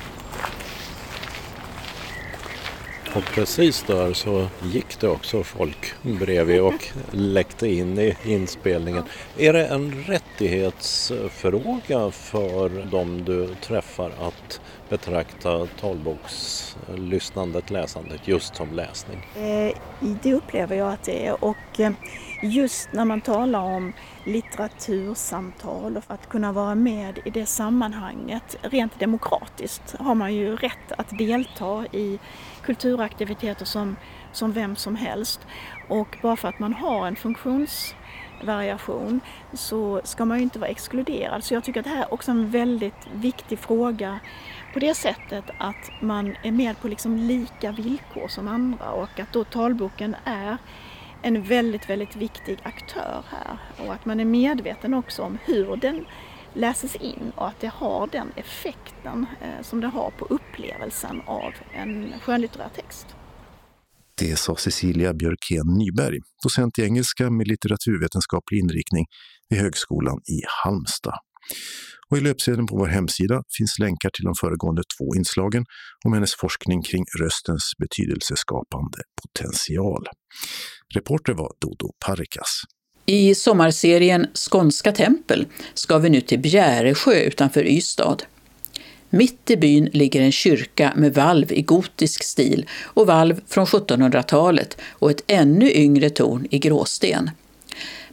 Och precis där så gick det också folk bredvid och läckte in i inspelningen. Är det en rättighetsfråga för de du träffar att betrakta talbokslyssnandet, läsandet just som läsning? Eh, det upplever jag att det är och eh, just när man talar om litteratursamtal och att kunna vara med i det sammanhanget rent demokratiskt har man ju rätt att delta i kulturaktiviteter som, som vem som helst. Och bara för att man har en funktionsvariation så ska man ju inte vara exkluderad. Så jag tycker att det här är också en väldigt viktig fråga på det sättet att man är med på liksom lika villkor som andra och att då talboken är en väldigt, väldigt viktig aktör här och att man är medveten också om hur den läses in och att det har den effekten eh, som det har på upplevelsen av en skönlitterär text. Det sa Cecilia Björkén Nyberg, docent i engelska med litteraturvetenskaplig inriktning vid Högskolan i Halmstad. Och I löpsedeln på vår hemsida finns länkar till de föregående två inslagen om hennes forskning kring röstens betydelseskapande potential. Reporter var Dodo Parikas. I sommarserien Skånska tempel ska vi nu till Bjäresjö utanför Ystad. Mitt i byn ligger en kyrka med valv i gotisk stil och valv från 1700-talet och ett ännu yngre torn i gråsten.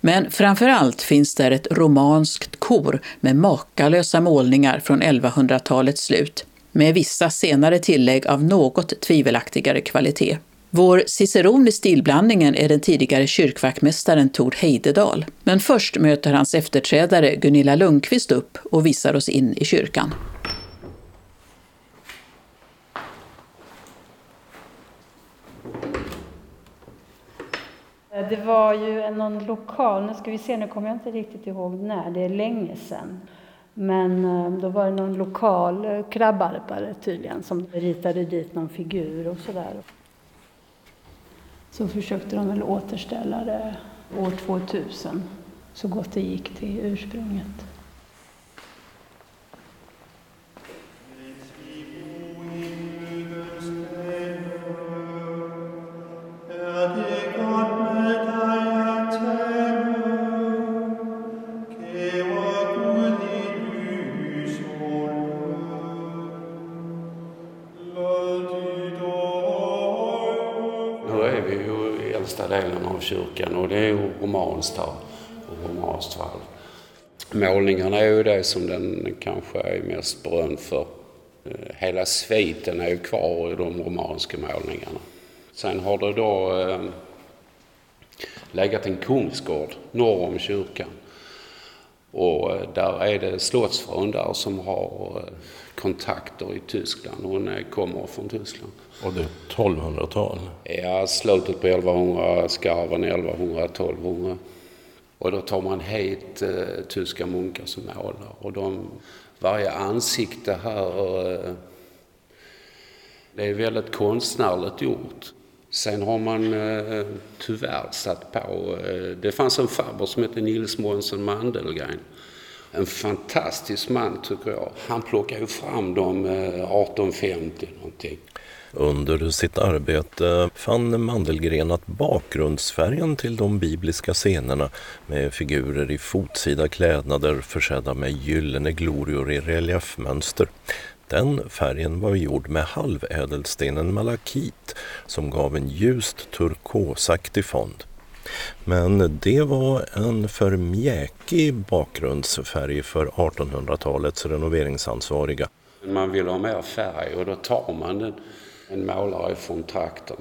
Men framför allt finns där ett romanskt kor med makalösa målningar från 1100-talets slut, med vissa senare tillägg av något tvivelaktigare kvalitet. Vår ciceron i stilblandningen är den tidigare kyrkvaktmästaren Tord Heidedal. Men först möter hans efterträdare Gunilla Lundqvist upp och visar oss in i kyrkan. Eh, det var ju någon lokal, nu ska vi se, nu kommer jag inte riktigt ihåg när, det är länge sedan. Men eh, då var det någon lokal eh, krabbarpare tydligen som ritade dit någon figur och sådär. Så försökte de väl återställa det år 2000 så gott det gick till ursprunget. Kyrkan och det är ju romanskt här och romanskt valv. Målningarna är ju det som den kanske är mest berömd för. Eh, hela sviten är ju kvar i de romanska målningarna. Sen har det då eh, legat en kungsgård norr om kyrkan. Och eh, där är det slottsfrun där som har eh, kontakter i Tyskland. Hon kommer från Tyskland. Och det är 1200-tal? Ja, slutet på 1100, skarven 1100, 1200. Och då tar man hit eh, tyska munkar som målar. Och de, varje ansikte här, eh, det är väldigt konstnärligt gjort. Sen har man eh, tyvärr satt på, eh, det fanns en farbror som hette Nils Månsson Mandelgren. En fantastisk man tycker jag. Han plockade ju fram dem eh, 1850 någonting. Under sitt arbete fann Mandelgren att bakgrundsfärgen till de bibliska scenerna med figurer i fotsida klädnader försedda med gyllene glorior i reliefmönster den färgen var gjord med halvädelstenen malakit som gav en ljust turkosaktig fond. Men det var en för mjäkig bakgrundsfärg för 1800-talets renoveringsansvariga. Man vill ha mer färg och då tar man den en målare från trakten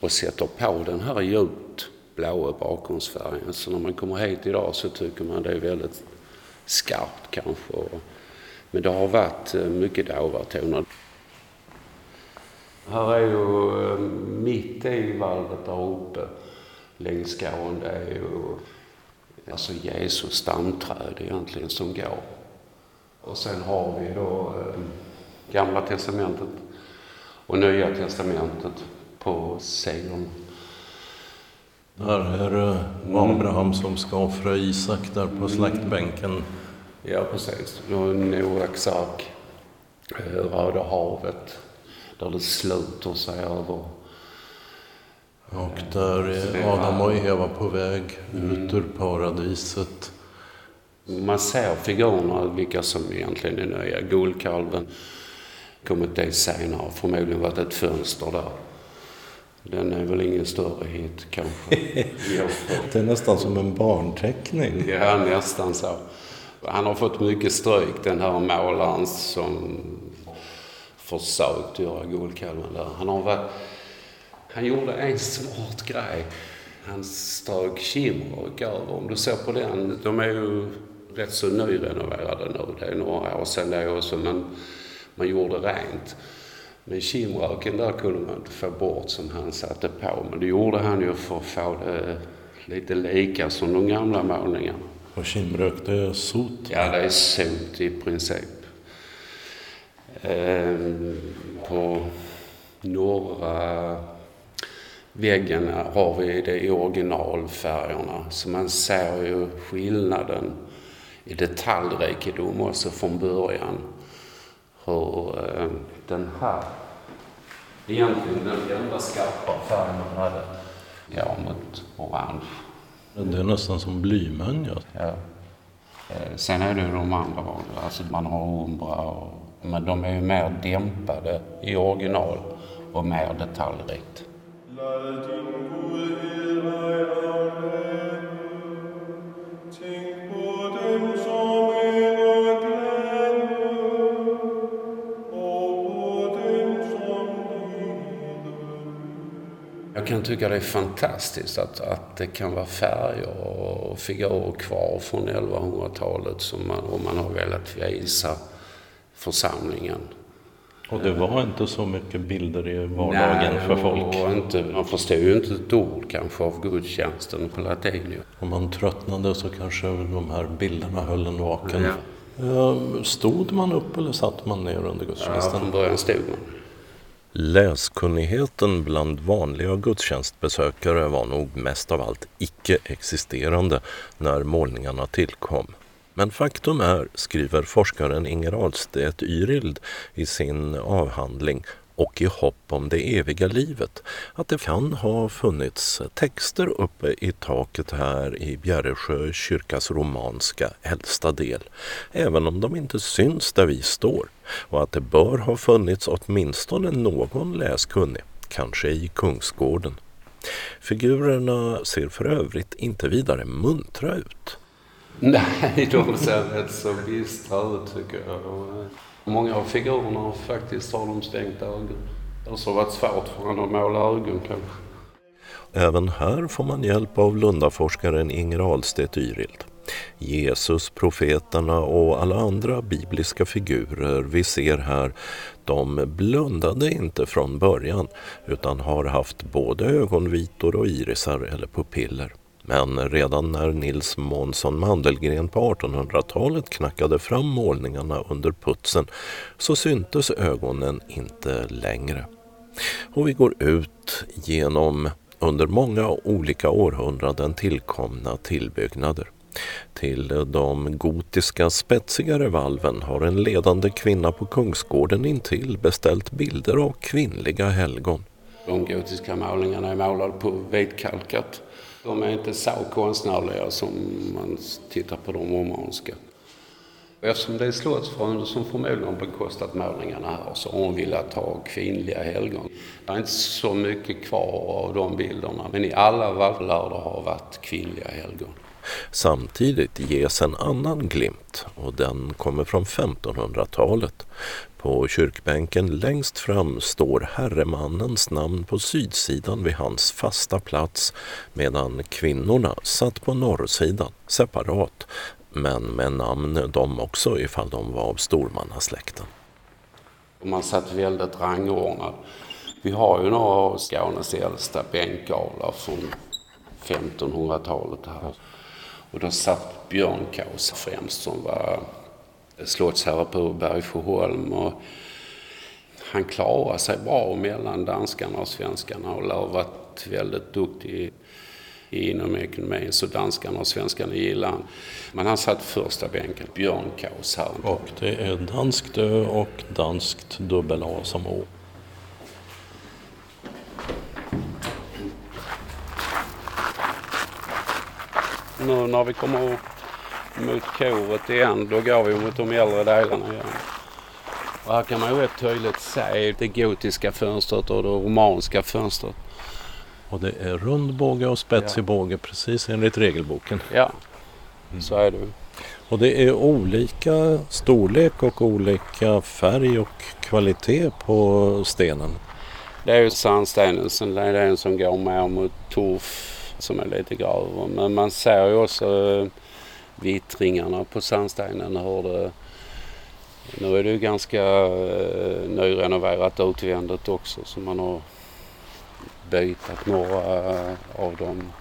och sätter på den här djupt blåa bakgrundsfärgen. Så när man kommer hit idag så tycker man det är väldigt skarpt kanske. Men det har varit mycket mycket dåvartoner. Här är ju eh, mitt i valvet där uppe längs gården, det är ju alltså Jesus stamträd egentligen som går. Och sen har vi då eh, Gamla Testamentet och Nya Testamentet på sidorna. Där är det Abraham som ska offra Isak där på slaktbänken. Ja, precis. Noaks ark, eh, Röda havet, där det sluter sig över. Och där är Adam och Eva på väg ut ur paradiset. Man ser figurerna, vilka som egentligen är nya. Guldkalven kommit det senare, förmodligen varit ett fönster där. Den är väl ingen större hit kanske. det är nästan som en barnteckning. Ja, nästan så. Han har fått mycket stryk den här målaren som försökt göra Guldkalven där. Han har varit, han gjorde en smart grej. Han strök Kimrock över. Om du ser på den, de är ju rätt så nyrenoverade nu. Det är några år sedan det också, men man gjorde rent. Men kimröken där kunde man inte få bort som han satte på. Men det gjorde han ju för att få det lite lika som de gamla målningarna. Och kimrök, det är sot? Ja, det är sot i princip. Ehm, på norra väggen har vi det i originalfärgerna. Så man ser ju skillnaden i detaljrikedom också från början. Hur eh, den här, egentligen den enda skarpa färgen man hade, ja mot orange. Det är nästan som blymönja. Ja. Eh, sen är det de andra, alltså man har umbra och, men de är ju mer dämpade i original och mer detaljrikt. Jag kan tycka det är fantastiskt att, att det kan vara färger och figurer kvar från 1100-talet som man, om man har velat visa församlingen. Och det var inte så mycket bilder i vardagen Nej, för folk? Och inte, man förstod ju inte ett ord kanske av gudstjänsten på latin. Om man tröttnade så kanske de här bilderna höll en vaken. Ja, Eh, stod man upp eller satt man ner under gudstjänsten? Ja, från början stod man. Läskunnigheten bland vanliga gudstjänstbesökare var nog mest av allt icke-existerande när målningarna tillkom. Men faktum är, skriver forskaren Inger Ahlstedt Yrild i sin avhandling och i hopp om det eviga livet att det kan ha funnits texter uppe i taket här i Bjärresjö kyrkas romanska äldsta del, även om de inte syns där vi står och att det bör ha funnits åtminstone någon läskunnig, kanske i Kungsgården. Figurerna ser för övrigt inte vidare muntra ut. Nej, de ser rätt så bistra ut tycker jag. Många av figurerna faktiskt har de stängt ögon. Eller så har det varit svårt för honom att måla ögon kanske. Även här får man hjälp av Lundaforskaren Inger Ahlstedt Yrild. Jesus, profeterna och alla andra bibliska figurer vi ser här, de blundade inte från början utan har haft både ögonvitor och irisar eller pupiller. Men redan när Nils Månsson Mandelgren på 1800-talet knackade fram målningarna under putsen så syntes ögonen inte längre. Och vi går ut genom under många olika århundraden tillkomna tillbyggnader. Till de gotiska spetsigare valven har en ledande kvinna på Kungsgården intill beställt bilder av kvinnliga helgon. De gotiska målningarna är målade på vitkalkat de är inte så konstnärliga som man tittar på de romanska. Eftersom det är slottsfrun som förmodligen bekostat målningarna här så har hon velat ha kvinnliga helgon. Det är inte så mycket kvar av de bilderna men i alla fall lär det ha varit kvinnliga helgon. Samtidigt ges en annan glimt och den kommer från 1500-talet. På kyrkbänken längst fram står herremannens namn på sydsidan vid hans fasta plats medan kvinnorna satt på norrsidan separat men med namn de också ifall de var av stormannasläkten. Man satt väldigt rangordnad. Vi har ju några av Skånes äldsta bänkavlar från 1500-talet här. Och då satt Björnkaus främst som var slottsherre på Bergsjöholm. Och han klarade sig bra mellan danskarna och svenskarna och har varit väldigt duktig inom ekonomin så danskarna och svenskarna gillade han. Men han satt första bänken, Björn här. Och det är danskt ö och danskt dubbel A som Å. Nu när vi kommer mot koret igen, då går vi mot de äldre delarna igen. Och här kan man ju rätt tydligt se det gotiska fönstret och det romanska fönstret. Och det är rund båge och spetsig ja. båge precis enligt regelboken. Ja, mm. så är det. Och det är olika storlek och olika färg och kvalitet på stenen. Det är ju sandstenen, sen är det en som går mer mot torf som är lite grövre. Men man ser ju också eh, vittringarna på sandstenen. Hur det, nu är det ju ganska eh, nyrenoverat utvändigt också så man har bytt några eh, av dem.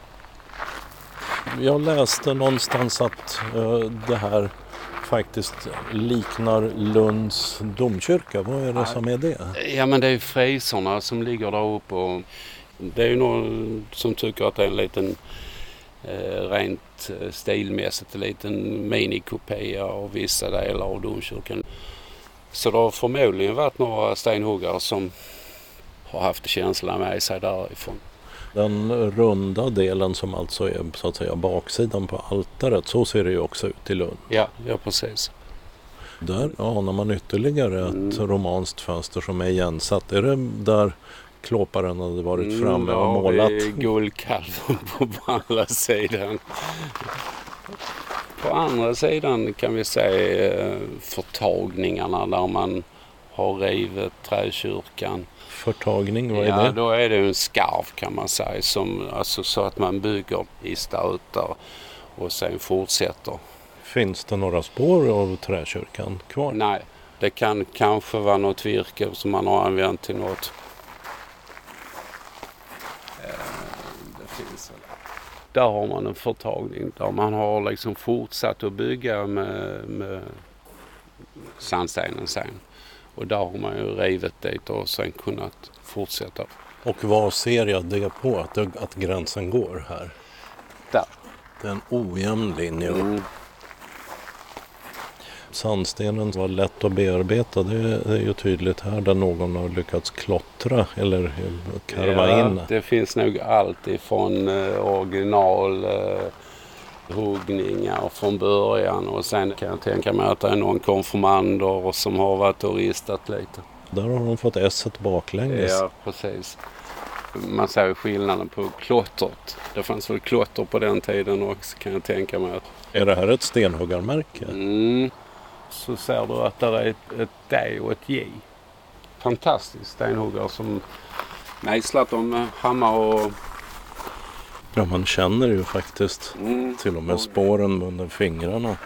Jag läste någonstans att det här faktiskt liknar Lunds domkyrka. Vad är det som är det? Ja men det är friserna som ligger där uppe. Och det är ju någon som tycker att det är en liten eh, rent eh, stilmässigt en liten minikopia av vissa delar av domkyrkan. Så det har förmodligen varit några stenhuggare som har haft känslan med sig därifrån. Den runda delen som alltså är så att säga baksidan på altaret, så ser det ju också ut i Lund. Ja, ja precis. Där anar man ytterligare ett mm. romanskt fönster som är igensatt. Är det där klåparen hade varit mm, framme och målat. Mm, guldkalven på andra sidan. På andra sidan kan vi se eh, förtagningarna där man har rivit träkyrkan. Förtagning, vad är ja, det? Ja, då är det en skarv kan man säga. Som, alltså så att man bygger i stötar och sen fortsätter. Finns det några spår av träkyrkan kvar? Nej, det kan kanske vara något virke som man har använt till något. Där har man en förtagning där man har liksom fortsatt att bygga med, med sandstenen sen. Och där har man ju rivit dit och sen kunnat fortsätta. Och vad ser jag det på, att, att gränsen går här? Där. Det är en ojämn linje. Mm. Sandstenen var lätt att bearbeta, det är ju tydligt här där någon har lyckats klottra eller karva ja, in. Det finns nog allt ifrån eh, original eh, från början och sen kan jag tänka mig att det är någon konfirmander som har varit och ristat lite. Där har de fått s baklänges. Ja, precis. Man ser skillnaden på klottret. Det fanns väl klotter på den tiden också kan jag tänka mig. Är det här ett stenhuggarmärke? Mm. Så ser du att det är ett, ett D och ett J. Fantastiskt stenhuggare som mejslat dem med hammare och... Ja, man känner ju faktiskt Mm. till och med spåren under fingrarna.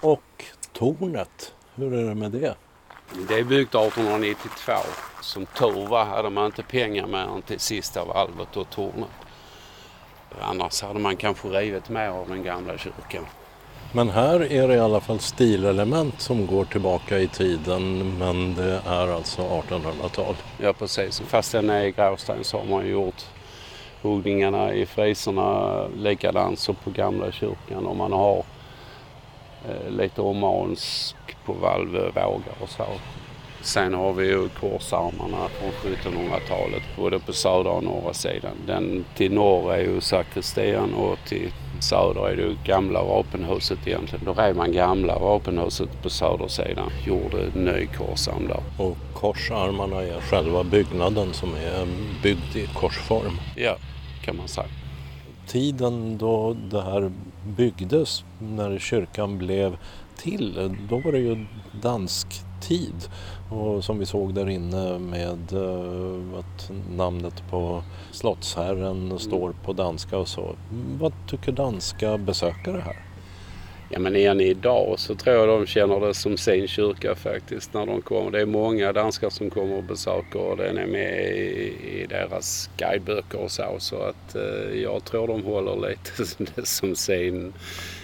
Och tornet, hur är det med det? Det är byggt 1892. Som tur var hade man inte pengar mer än till sista valvet och tornet. Annars hade man kanske rivit mer av den gamla kyrkan. Men här är det i alla fall stilelement som går tillbaka i tiden men det är alltså 1800-tal. Ja precis. Fast den är i gråsten så har man gjort huggningarna i friserna likadant som på gamla kyrkan. Och man har eh, lite romansk på valvvågar och så. Sen har vi ju korsarmarna från 1700-talet både på södra och norra sidan. Den till norr är ju sakristian och till söder är det gamla vapenhuset egentligen. Då rev man gamla vapenhuset på södersidan, gjorde ny korsarm där. Och korsarmarna är själva byggnaden som är byggd i korsform. Ja, kan man säga. Tiden då det här byggdes, när kyrkan blev till, då var det ju dansk tid. Och som vi såg där inne med uh, att namnet på slottsherren står på danska och så. Vad tycker danska besökare här? Ja men än idag så tror jag de känner det som sin kyrka faktiskt när de kommer. Det är många danskar som kommer och besöker och den är med i, i deras guideböcker och så. Så att eh, jag tror de håller lite som sin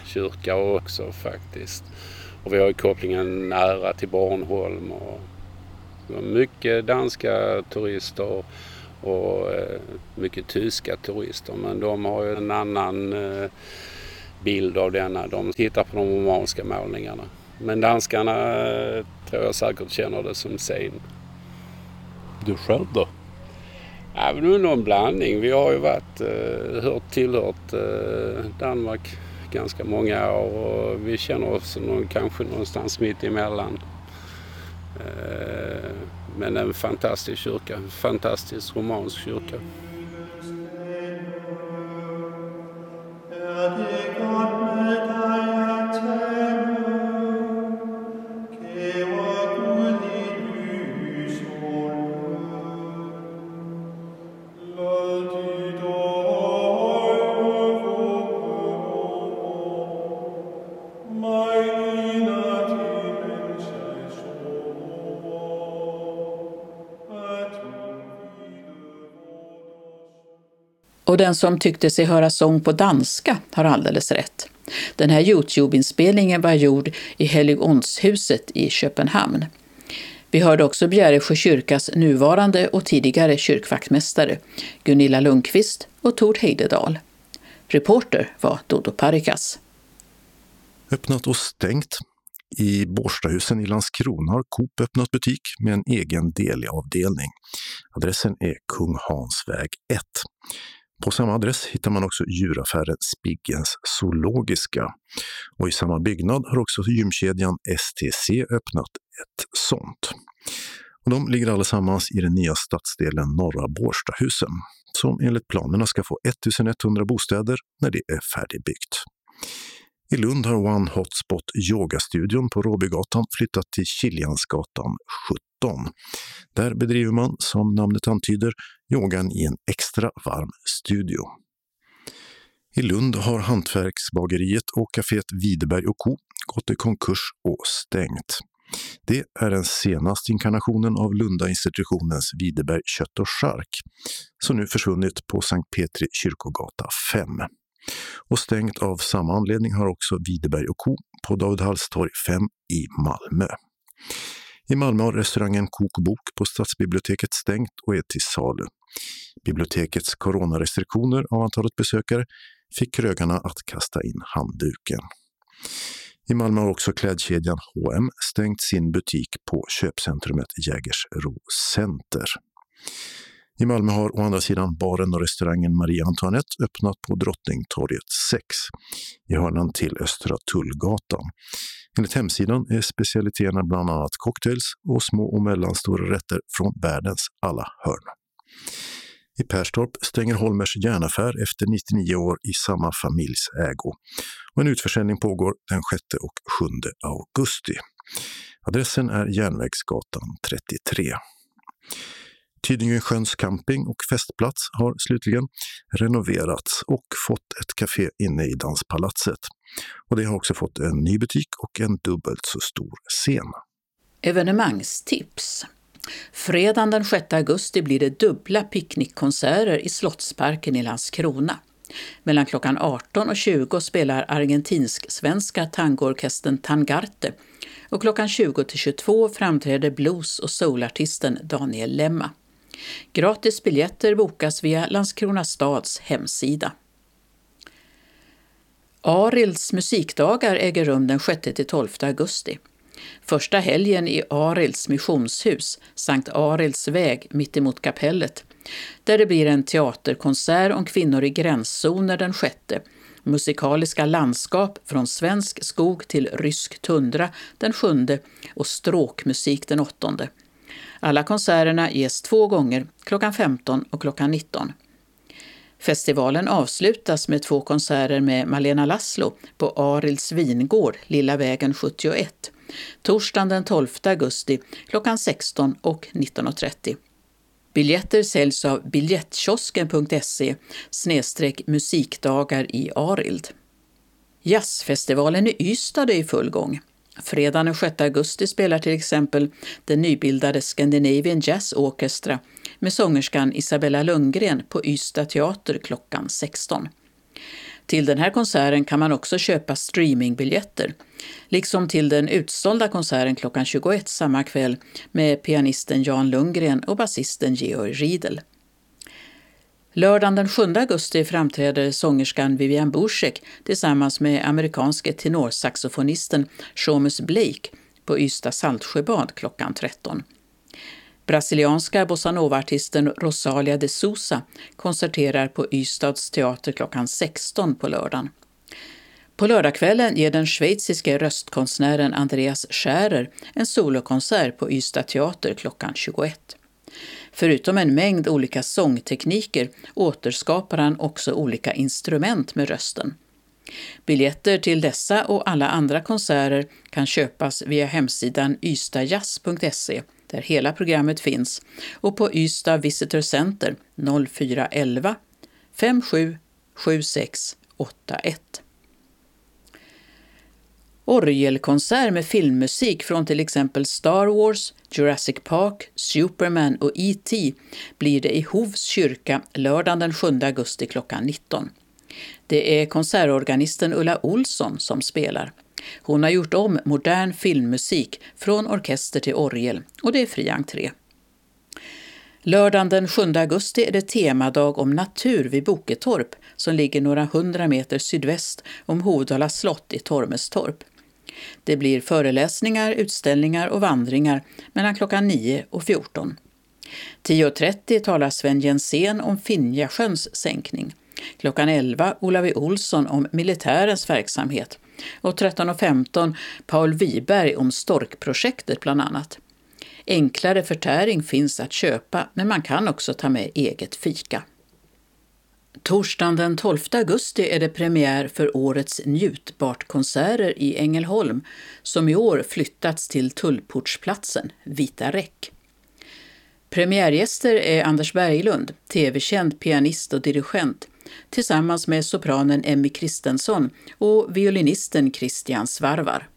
kyrka också faktiskt. Och vi har ju kopplingen nära till Bornholm och mycket danska turister och eh, mycket tyska turister. Men de har ju en annan eh, bild av denna. De tittar på de romanska målningarna. Men danskarna eh, tror jag säkert känner det som sin. Du själv då? Ja, men det är någon blandning. Vi har ju varit, hört, tillhört Danmark ganska många år och vi känner oss någon, kanske någonstans mitt emellan. Eh, men en fantastisk kyrka, en fantastisk romansk kyrka. Och den som tyckte sig höra sång på danska har alldeles rätt. Den här Youtube-inspelningen var gjord i Helligonshuset i Köpenhamn. Vi hörde också Bjäresjö kyrkas nuvarande och tidigare kyrkvaktmästare Gunilla Lundqvist och Tord Heidedal. Reporter var Dodo Parikas. Öppnat och stängt. I Bårstahusen i Landskrona har Coop öppnat butik med en egen delavdelning. Adressen är Kung Hans väg 1. På samma adress hittar man också djuraffären Spiggens Zoologiska. Och i samma byggnad har också gymkedjan STC öppnat ett sånt. Och de ligger allesammans i den nya stadsdelen Norra Bårstahusen, som enligt planerna ska få 1100 bostäder när det är färdigbyggt. I Lund har One Hotspot yogastudion på Råbygatan flyttat till Kiljansgatan 17. Där bedriver man, som namnet antyder, yogan i en extra varm studio. I Lund har Hantverksbageriet och kaféet Widerberg och Co gått i konkurs och stängt. Det är den senaste inkarnationen av Lunda-institutionens Widerberg kött och chark, som nu försvunnit på Sankt Petri kyrkogata 5. Och stängt av samma anledning har också Widerberg och Co på David Halls torg 5 i Malmö. I Malmö har restaurangen Kok och Bok på Stadsbiblioteket stängt och är till salu. Bibliotekets coronarestriktioner av antalet besökare fick krögarna att kasta in handduken. I Malmö har också klädkedjan H&M stängt sin butik på köpcentrumet Jägersro Center. I Malmö har å andra sidan baren och restaurangen Marie Antoinette öppnat på Drottningtorget 6 i hörnan till Östra Tullgatan. Enligt hemsidan är specialiteterna bland annat cocktails och små och mellanstora rätter från världens alla hörn. I Perstorp stänger Holmers järnaffär efter 99 år i samma familjs ägo. Och en utförsäljning pågår den 6 och 7 augusti. Adressen är Järnvägsgatan 33. Tydingesjöns camping och festplats har slutligen renoverats och fått ett café inne i Danspalatset. Och det har också fått en ny butik och en dubbelt så stor scen. Evenemangstips. Fredagen den 6 augusti blir det dubbla picknickkonserter i Slottsparken i Landskrona. Mellan klockan 18 och 20 spelar argentinsk-svenska tangoorkestern Tangarte och klockan 20 till 22 framträder blues och soulartisten Daniel Lemma. Gratis biljetter bokas via Landskrona stads hemsida. Arilds musikdagar äger rum den 6-12 augusti. Första helgen i Arilds missionshus, Sankt Arilds väg mittemot kapellet, där det blir en teaterkonsert om kvinnor i gränszoner den 6, musikaliska landskap från svensk skog till rysk tundra den sjunde och stråkmusik den åttonde. Alla konserterna ges två gånger, klockan 15 och klockan 19. Festivalen avslutas med två konserter med Malena Laszlo på Arilds vingård, Lilla vägen 71, torsdagen den 12 augusti klockan 16 och 19.30. Biljetter säljs av biljettkiosken.se snedstreck musikdagar i Arild. Jazzfestivalen i Ystad är i full gång. Fredagen den 6 augusti spelar till exempel den nybildade Scandinavian Jazz Orchestra med sångerskan Isabella Lundgren på Ystad teater klockan 16. Till den här konserten kan man också köpa streamingbiljetter, liksom till den utsålda konserten klockan 21 samma kväll med pianisten Jan Lundgren och basisten Georg Riedel. Lördagen den 7 augusti framträder sångerskan Vivian Borsek tillsammans med amerikanske tenorsaxofonisten Shomus Blake på Ystad Saltsjöbad klockan 13. Brasilianska bossanova-artisten Rosalia de Sousa konserterar på Ystads teater klockan 16 på lördagen. På lördagskvällen ger den schweiziske röstkonstnären Andreas Schärer en solokonsert på Ystad teater klockan 21. Förutom en mängd olika sångtekniker återskapar han också olika instrument med rösten. Biljetter till dessa och alla andra konserter kan köpas via hemsidan ystadjazz.se där hela programmet finns och på Ystad Visitor Center 0411 57 7681. Orgelkonsert med filmmusik från till exempel Star Wars, Jurassic Park, Superman och E.T. blir det i Hovs kyrka lördagen den 7 augusti klockan 19. Det är konsertorganisten Ulla Olsson som spelar. Hon har gjort om modern filmmusik från orkester till orgel och det är fri entré. Lördagen den 7 augusti är det temadag om natur vid Boketorp som ligger några hundra meter sydväst om Hovdala slott i Tormestorp. Det blir föreläsningar, utställningar och vandringar mellan klockan 9 och 14. 10.30 talar Sven Jensen om Finjasjöns sänkning. Klockan 11 Ola e. Olsson om militärens verksamhet och 13.15 Paul Wiberg om Storkprojektet bland annat. Enklare förtäring finns att köpa, men man kan också ta med eget fika. Torsdagen den 12 augusti är det premiär för årets Njutbart-konserter i Ängelholm som i år flyttats till Tullportsplatsen, Vita Räck. Premiärgäster är Anders Berglund, tv-känd pianist och dirigent, tillsammans med sopranen Emmy Kristensson och violinisten Christian Svarvar.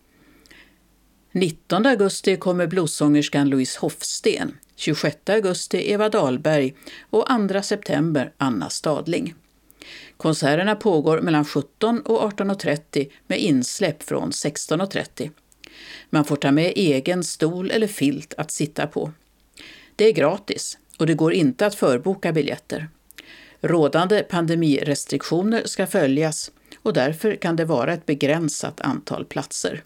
19 augusti kommer bluessångerskan Louise Hofsten, 26 augusti Eva Dahlberg och 2 september Anna Stadling. Konserterna pågår mellan 17 och 18.30 med insläpp från 16.30. Man får ta med egen stol eller filt att sitta på. Det är gratis och det går inte att förboka biljetter. Rådande pandemirestriktioner ska följas och därför kan det vara ett begränsat antal platser.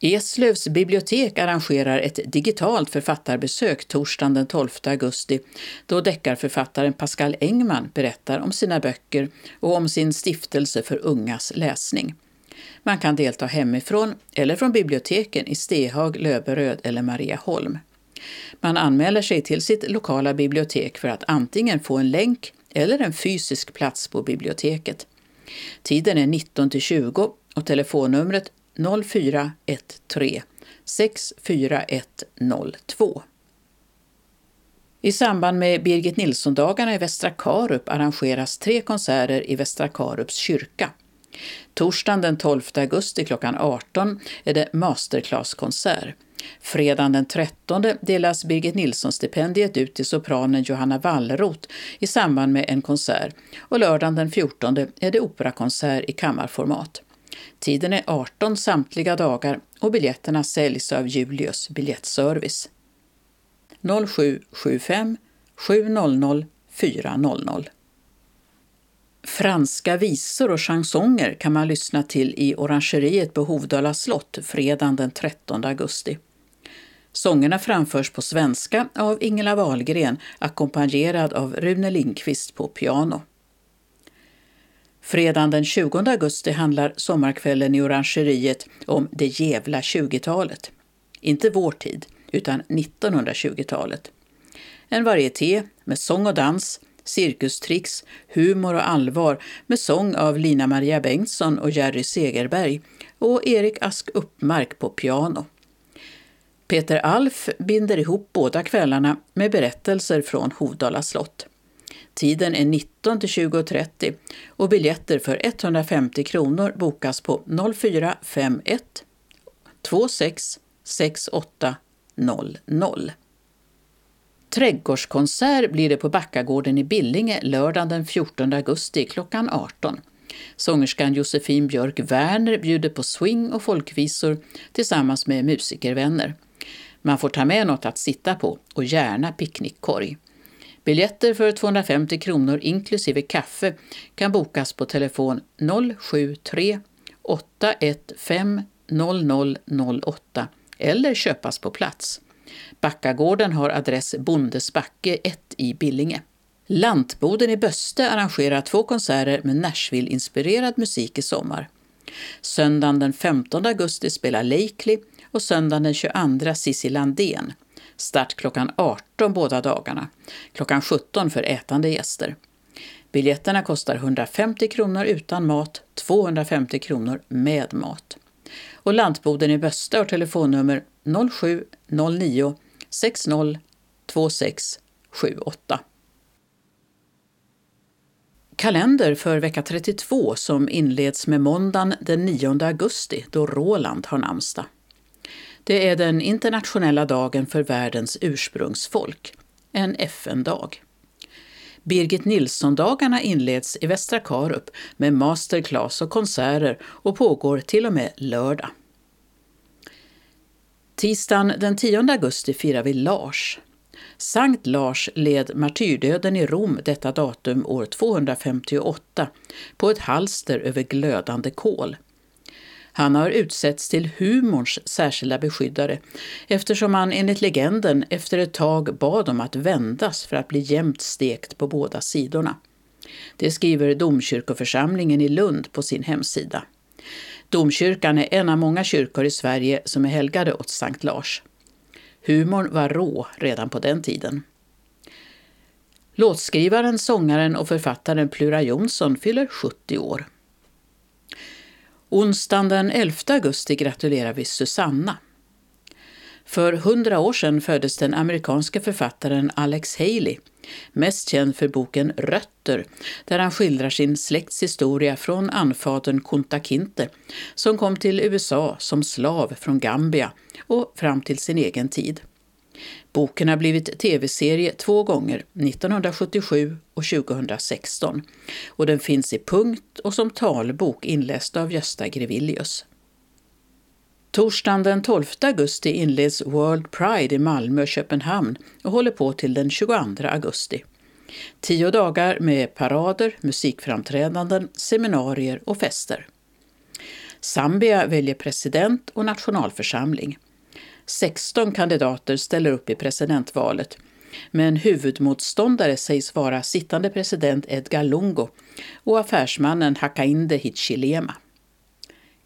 Eslövs bibliotek arrangerar ett digitalt författarbesök torsdagen den 12 augusti då deckarförfattaren Pascal Engman berättar om sina böcker och om sin stiftelse för ungas läsning. Man kan delta hemifrån eller från biblioteken i Stehag, Löberöd eller Mariaholm. Man anmäler sig till sitt lokala bibliotek för att antingen få en länk eller en fysisk plats på biblioteket. Tiden är 19 till 20 och telefonnumret 0413 64102. I samband med Birgit Nilsson-dagarna i Västra Karup arrangeras tre konserter i Västra Karups kyrka. Torsdagen den 12 augusti klockan 18 är det masterclasskonsert. Fredagen den 13 delas Birgit Nilsson-stipendiet ut till sopranen Johanna Wallroth i samband med en konsert och lördagen den 14 är det operakonsert i kammarformat. Tiden är 18 samtliga dagar och biljetterna säljs av Julius biljettservice. 0775 700 400. Franska visor och chansonger kan man lyssna till i Orangeriet på Hovdala slott fredagen den 13 augusti. Sångerna framförs på svenska av Ingela Wahlgren ackompanjerad av Rune Lindqvist på piano. Fredagen den 20 augusti handlar sommarkvällen i Orangeriet om det jävla 20-talet. Inte vår tid, utan 1920-talet. En varieté med sång och dans, cirkustricks, humor och allvar med sång av Lina Maria Bengtsson och Jerry Segerberg och Erik Ask Uppmark på piano. Peter Alf binder ihop båda kvällarna med berättelser från Hovdala slott. Tiden är 19 till 20.30 och biljetter för 150 kronor bokas på 0451 26 68 00. Trädgårdskonsert blir det på Backagården i Billinge lördagen den 14 augusti klockan 18. Sångerskan Josefin Björk Werner bjuder på swing och folkvisor tillsammans med musikervänner. Man får ta med något att sitta på och gärna picknickkorg. Biljetter för 250 kronor inklusive kaffe kan bokas på telefon 073 815 0008 eller köpas på plats. Backagården har adress Bondesbacke 1 i Billinge. Lantboden i Böste arrangerar två konserter med Nashville-inspirerad musik i sommar. Söndagen den 15 augusti spelar Lakely och söndagen den 22 Cissi Landén. Start klockan 18 båda dagarna. Klockan 17 för ätande gäster. Biljetterna kostar 150 kronor utan mat, 250 kronor med mat. Och Lantboden i Bösta har telefonnummer 0709 60 26 78. Kalender för vecka 32 som inleds med måndagen den 9 augusti då Roland har namnsdag. Det är den internationella dagen för världens ursprungsfolk, en FN-dag. Birgit Nilsson-dagarna inleds i Västra Karup med masterclass och konserter och pågår till och med lördag. Tisdagen den 10 augusti firar vi Lars. Sankt Lars led martyrdöden i Rom detta datum år 258 på ett halster över glödande kol. Han har utsetts till humorns särskilda beskyddare eftersom han enligt legenden efter ett tag bad om att vändas för att bli jämnt stekt på båda sidorna. Det skriver domkyrkoförsamlingen i Lund på sin hemsida. Domkyrkan är en av många kyrkor i Sverige som är helgade åt Sankt Lars. Humorn var rå redan på den tiden. Låtskrivaren, sångaren och författaren Plura Jonsson fyller 70 år. Onsdagen den 11 augusti gratulerar vi Susanna. För hundra år sedan föddes den amerikanske författaren Alex Haley, mest känd för boken Rötter, där han skildrar sin släkts historia från anfadern Kunta Kinte, som kom till USA som slav från Gambia och fram till sin egen tid. Boken har blivit tv-serie två gånger, 1977 och 2016. Och den finns i punkt och som talbok inläst av Gösta Grevilius. Torsdagen den 12 augusti inleds World Pride i Malmö och Köpenhamn och håller på till den 22 augusti. Tio dagar med parader, musikframträdanden, seminarier och fester. Zambia väljer president och nationalförsamling. 16 kandidater ställer upp i presidentvalet. Men huvudmotståndare sägs vara sittande president Edgar Lungo och affärsmannen Hakainde Hichilema.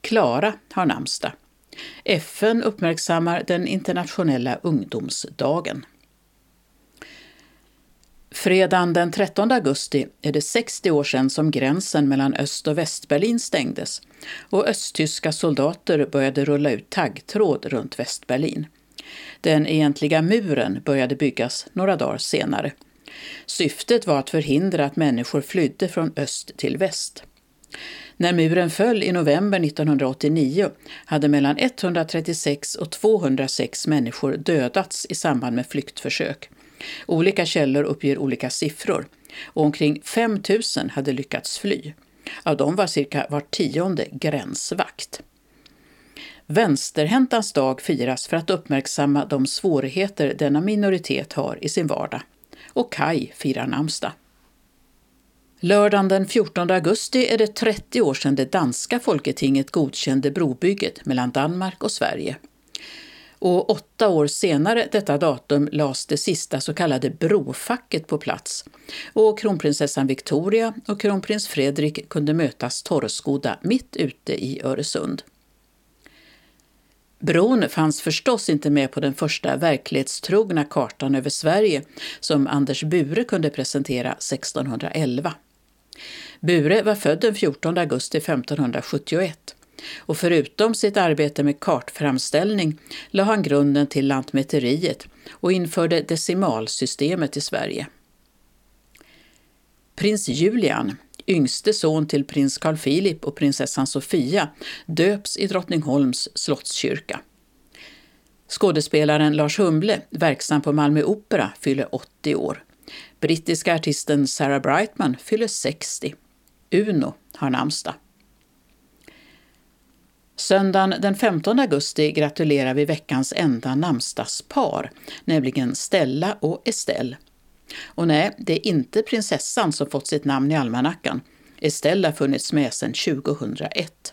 Klara har namnsdag. FN uppmärksammar den internationella ungdomsdagen. Fredagen den 13 augusti är det 60 år sedan som gränsen mellan Öst och Västberlin stängdes och östtyska soldater började rulla ut taggtråd runt Västberlin. Den egentliga muren började byggas några dagar senare. Syftet var att förhindra att människor flydde från öst till väst. När muren föll i november 1989 hade mellan 136 och 206 människor dödats i samband med flyktförsök. Olika källor uppger olika siffror och omkring 5 000 hade lyckats fly. Av dem var cirka var tionde gränsvakt. Vänsterhäntans dag firas för att uppmärksamma de svårigheter denna minoritet har i sin vardag. Och Kai firar namnsdag. Lördagen den 14 augusti är det 30 år sedan det danska folketinget godkände brobygget mellan Danmark och Sverige. Och åtta år senare detta datum lades det sista så kallade brofacket på plats och kronprinsessan Victoria och kronprins Fredrik kunde mötas torrskodda mitt ute i Öresund. Bron fanns förstås inte med på den första verklighetstrogna kartan över Sverige som Anders Bure kunde presentera 1611. Bure var född den 14 augusti 1571 och förutom sitt arbete med kartframställning la han grunden till Lantmäteriet och införde decimalsystemet i Sverige. Prins Julian, yngste son till prins Carl Philip och prinsessan Sofia, döps i Drottningholms slottskyrka. Skådespelaren Lars Humble, verksam på Malmö Opera, fyller 80 år. Brittiska artisten Sarah Brightman fyller 60. Uno har namnsdag. Söndagen den 15 augusti gratulerar vi veckans enda namnsdagspar, nämligen Stella och Estelle. Och nej, det är inte prinsessan som fått sitt namn i almanackan. Estelle har funnits med sedan 2001.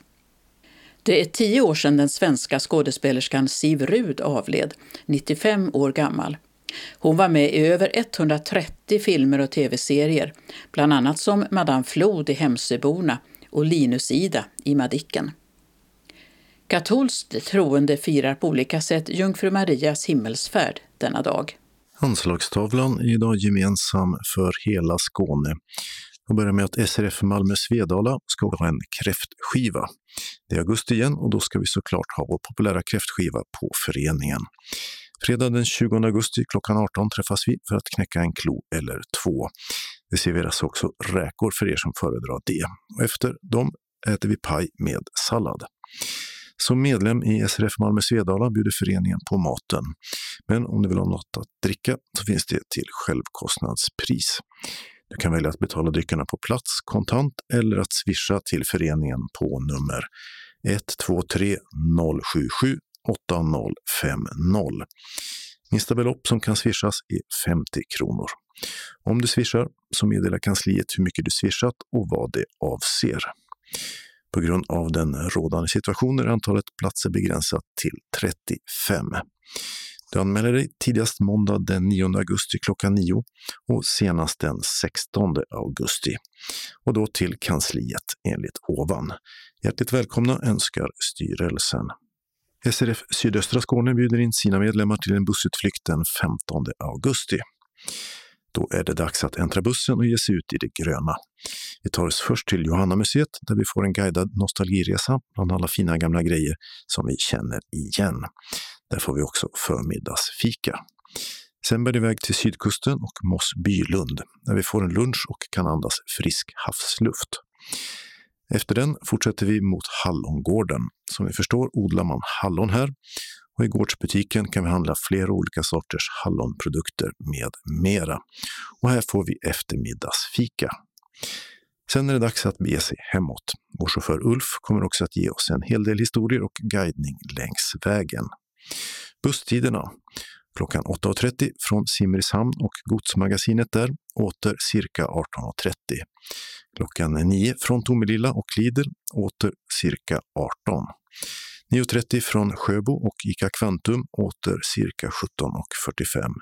Det är tio år sedan den svenska skådespelerskan Siv Rud avled, 95 år gammal. Hon var med i över 130 filmer och tv-serier, bland annat som Madame Flod i Hemsöborna och Linus-Ida i Madicken. Katolskt troende firar på olika sätt Jungfru Marias himmelsfärd denna dag. Anslagstavlan är idag gemensam för hela Skåne. Jag börjar med att SRF Malmö Svedala ska ha en kräftskiva. Det är augusti igen och då ska vi såklart ha vår populära kräftskiva på föreningen. Fredag den 20 augusti klockan 18 träffas vi för att knäcka en klo eller två. Det serveras alltså också räkor för er som föredrar det. Och efter dem äter vi paj med sallad. Som medlem i SRF Malmö Svedala bjuder föreningen på maten. Men om du vill ha något att dricka så finns det till självkostnadspris. Du kan välja att betala dryckerna på plats, kontant eller att swisha till föreningen på nummer 123 077 8050. Minsta belopp som kan swishas är 50 kronor. Om du swishar så meddelar kansliet hur mycket du swishat och vad det avser. På grund av den rådande situationen är antalet platser begränsat till 35. Du anmäler dig tidigast måndag den 9 augusti klockan 9 och senast den 16 augusti. Och då till kansliet enligt ovan. Hjärtligt välkomna önskar styrelsen. SRF Sydöstra Skåne bjuder in sina medlemmar till en bussutflykt den 15 augusti. Då är det dags att äntra bussen och ge sig ut i det gröna. Vi tar oss först till Johanna-museet där vi får en guidad nostalgiresa bland alla fina gamla grejer som vi känner igen. Där får vi också förmiddagsfika. Sen bär det iväg till sydkusten och Moss Bylund där vi får en lunch och kan andas frisk havsluft. Efter den fortsätter vi mot Hallongården. Som vi förstår odlar man hallon här och i gårdsbutiken kan vi handla flera olika sorters hallonprodukter med mera. Och här får vi eftermiddagsfika. Sen är det dags att bege sig hemåt. Vår chaufför Ulf kommer också att ge oss en hel del historier och guidning längs vägen. Busstiderna. Klockan 8.30 från Simrishamn och godsmagasinet där, åter cirka 18.30. Klockan 9 från Tomelilla och Lidl, åter cirka 18. 9.30 från Sjöbo och ICA Kvantum, åter cirka 17.45.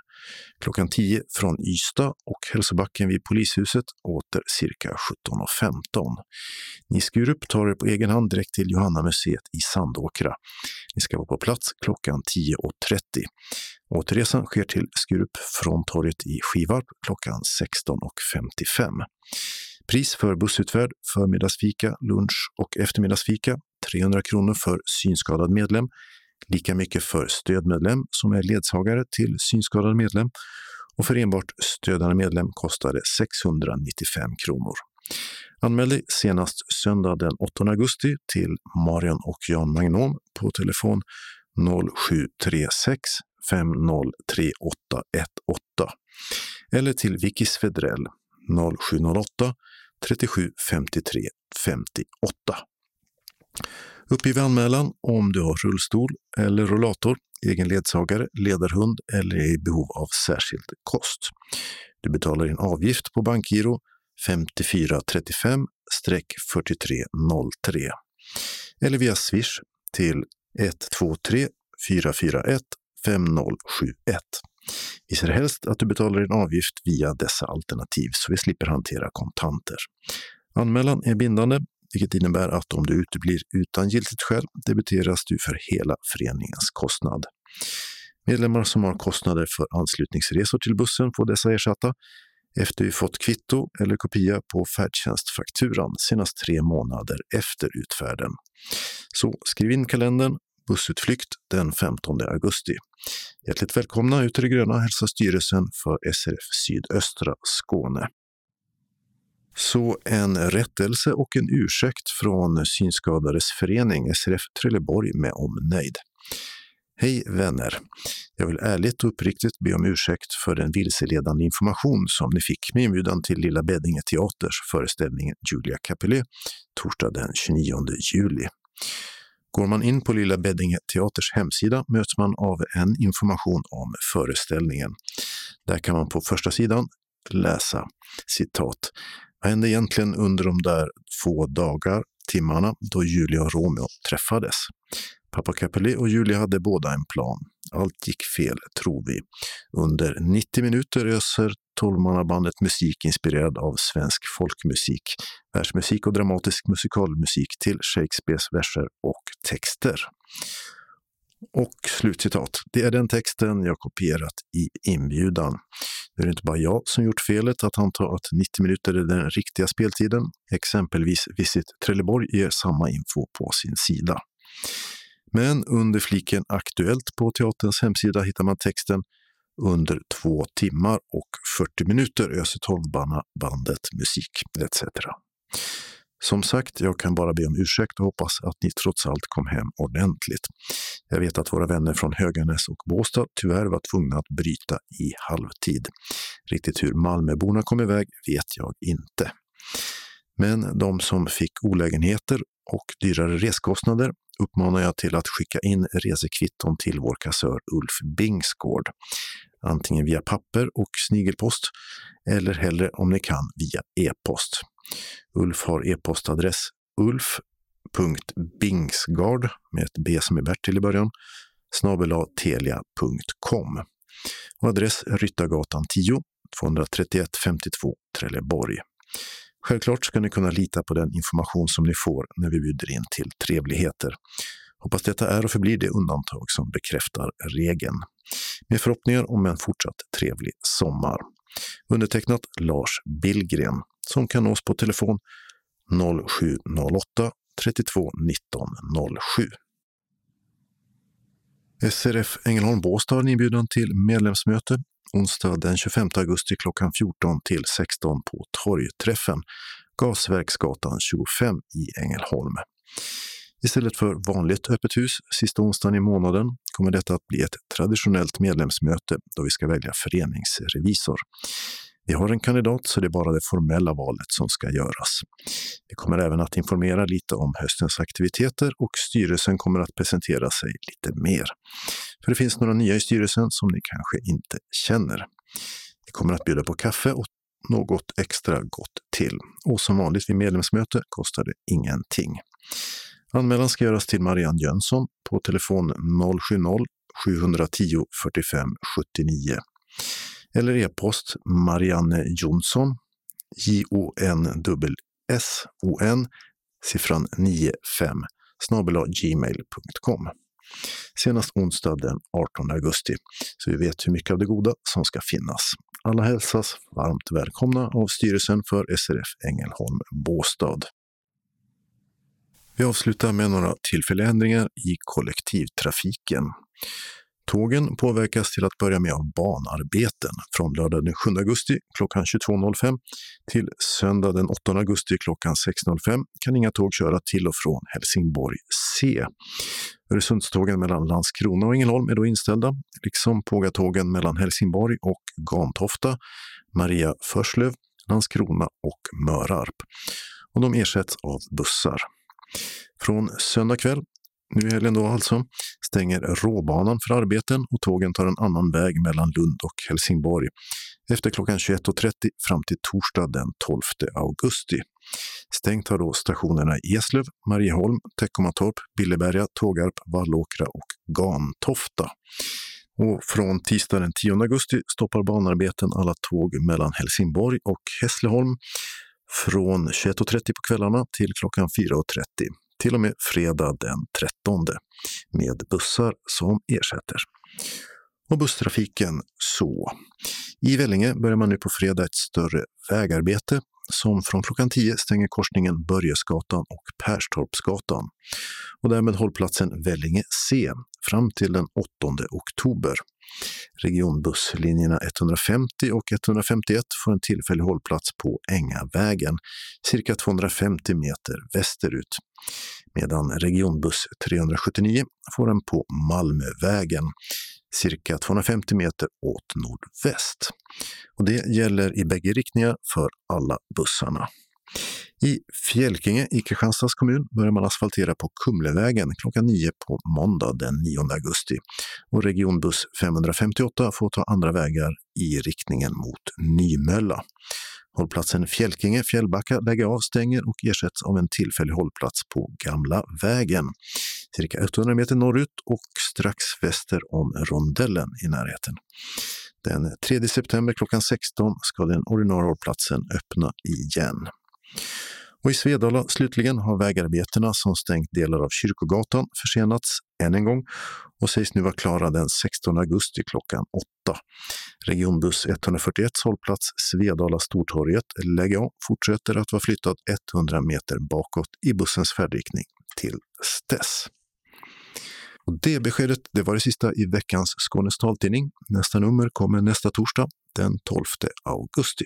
Klockan 10 från Ystad och Hälsobacken vid polishuset, åter cirka 17.15. Ni Skurup tar er på egen hand direkt till Johanna museet i Sandåkra. Ni ska vara på plats klockan 10.30. Återresan sker till Skurup från torget i Skivarp klockan 16.55. Pris för bussutfärd, förmiddagsfika, lunch och eftermiddagsfika 300 kronor för synskadad medlem, lika mycket för stödmedlem som är ledsagare till synskadad medlem och för enbart stödjande medlem kostar det 695 kronor. Anmäl dig senast söndag den 8 augusti till Marion och Jan Magnon på telefon 0736 503818 eller till Vicky Svedrell 0708 37 53 58. Uppgiv anmälan om du har rullstol eller rollator, egen ledsagare, ledarhund eller är i behov av särskild kost. Du betalar in avgift på bankgiro 5435-4303 eller via Swish till 123 441 5071. Vi ser helst att du betalar din avgift via dessa alternativ så vi slipper hantera kontanter. Anmälan är bindande, vilket innebär att om du uteblir utan giltigt skäl debiteras du för hela föreningens kostnad. Medlemmar som har kostnader för anslutningsresor till bussen får dessa ersatta efter vi fått kvitto eller kopia på färdtjänstfakturan senast tre månader efter utfärden. Så skriv in kalendern bussutflykt den 15 augusti. Hjärtligt välkomna ut i det gröna hälsar styrelsen för SRF Sydöstra Skåne. Så en rättelse och en ursäkt från Synskadades förening SRF Trelleborg med omnöjd. Hej vänner! Jag vill ärligt och uppriktigt be om ursäkt för den vilseledande information som ni fick med inbjudan till Lilla Beddinge Teaters föreställning Julia Capulet torsdag den 29 juli. Går man in på Lilla Beddinge Teaters hemsida möts man av en information om föreställningen. Där kan man på första sidan läsa citat. Vad hände egentligen under de där få dagar, timmarna, då Julia och Romeo träffades? Pappa Capulet och Julia hade båda en plan. Allt gick fel, tror vi. Under 90 minuter öser tolvmannabandet musik inspirerad av svensk folkmusik, världsmusik och dramatisk musikalmusik till Shakespeares verser och texter. Och slutcitat. Det är den texten jag kopierat i inbjudan. Nu är det inte bara jag som gjort felet att anta att 90 minuter är den riktiga speltiden. Exempelvis Visit Trelleborg ger samma info på sin sida. Men under fliken Aktuellt på teaterns hemsida hittar man texten under två timmar och 40 minuter öser bandet musik etc. Som sagt, jag kan bara be om ursäkt och hoppas att ni trots allt kom hem ordentligt. Jag vet att våra vänner från Höganäs och Båstad tyvärr var tvungna att bryta i halvtid. Riktigt hur Malmöborna kom iväg vet jag inte. Men de som fick olägenheter och dyrare reskostnader uppmanar jag till att skicka in resekvitton till vår kassör Ulf Bingsgård. Antingen via papper och snigelpost eller hellre om ni kan via e-post. Ulf har e-postadress ulf.bingsgard med ett B som är Bertil i början, telia.com. Och adress Ryttargatan 10, 231 52 Trelleborg. Självklart ska ni kunna lita på den information som ni får när vi bjuder in till trevligheter. Hoppas detta är och förblir det undantag som bekräftar regeln. Med förhoppningar om en fortsatt trevlig sommar. Undertecknat Lars Billgren som kan nås på telefon 0708 32 19 07. SRF Ängelholm Båstad har en inbjudan till medlemsmöte onsdag den 25 augusti klockan 14 till 16 på Torgträffen, Gasverksgatan 25 i Ängelholm. Istället för vanligt öppet hus sista onsdagen i månaden kommer detta att bli ett traditionellt medlemsmöte då vi ska välja föreningsrevisor. Vi har en kandidat så det är bara det formella valet som ska göras. Vi kommer även att informera lite om höstens aktiviteter och styrelsen kommer att presentera sig lite mer. För det finns några nya i styrelsen som ni kanske inte känner. Vi kommer att bjuda på kaffe och något extra gott till. Och som vanligt vid medlemsmöte kostar det ingenting. Anmälan ska göras till Marianne Jönsson på telefon 070-710 45 79 eller e-post Marianne Jonsson, J-O-N-S-O-N, siffran 95, snabel gmail.com. Senast onsdag den 18 augusti, så vi vet hur mycket av det goda som ska finnas. Alla hälsas varmt välkomna av styrelsen för SRF Ängelholm Båstad. Vi avslutar med några tillfälliga ändringar i kollektivtrafiken. Tågen påverkas till att börja med av banarbeten från lördag den 7 augusti klockan 22.05 till söndag den 8 augusti klockan 6.05 kan inga tåg köra till och från Helsingborg C. Öresundstågen mellan Landskrona och Ängelholm är då inställda, liksom pågatågen mellan Helsingborg och Gantofta, Maria Förslöv, Landskrona och Mörarp. Och de ersätts av bussar. Från söndag kväll nu i helgen då alltså, stänger råbanan för arbeten och tågen tar en annan väg mellan Lund och Helsingborg efter klockan 21.30 fram till torsdag den 12 augusti. Stängt har då stationerna Eslöv, Marieholm, Teckomatorp, Billeberga, Tågarp, Vallåkra och Gantofta. Och från tisdag den 10 augusti stoppar banarbeten alla tåg mellan Helsingborg och Hässleholm från 21.30 på kvällarna till klockan 4.30 till och med fredag den 13 med bussar som ersätter. Och busstrafiken så. I Vellinge börjar man nu på fredag ett större vägarbete som från klockan 10 stänger korsningen Börjesgatan och Perstorpsgatan och därmed hållplatsen Vellinge C fram till den 8 oktober. Regionbusslinjerna 150 och 151 får en tillfällig hållplats på Ängavägen, cirka 250 meter västerut, medan regionbuss 379 får en på Malmövägen, cirka 250 meter åt nordväst. Och det gäller i bägge riktningar för alla bussarna. I Fjälkinge i Kristianstads kommun börjar man asfaltera på Kumlevägen klockan 9 på måndag den 9 augusti. Och regionbuss 558 får ta andra vägar i riktningen mot Nymölla. Hållplatsen Fjälkinge Fjällbacka lägger av, stänger och ersätts av en tillfällig hållplats på Gamla vägen, cirka 100 meter norrut och strax väster om rondellen i närheten. Den 3 september klockan 16 ska den ordinarie hållplatsen öppna igen. Och I Svedala slutligen har vägarbetena som stängt delar av Kyrkogatan försenats än en gång och sägs nu vara klara den 16 augusti klockan 8. Regionbuss 141 hållplats Svedala Stortorget, läge A, fortsätter att vara flyttad 100 meter bakåt i bussens färdriktning till dess. Och det beskedet det var det sista i veckans Skånes taltidning. Nästa nummer kommer nästa torsdag den 12 augusti.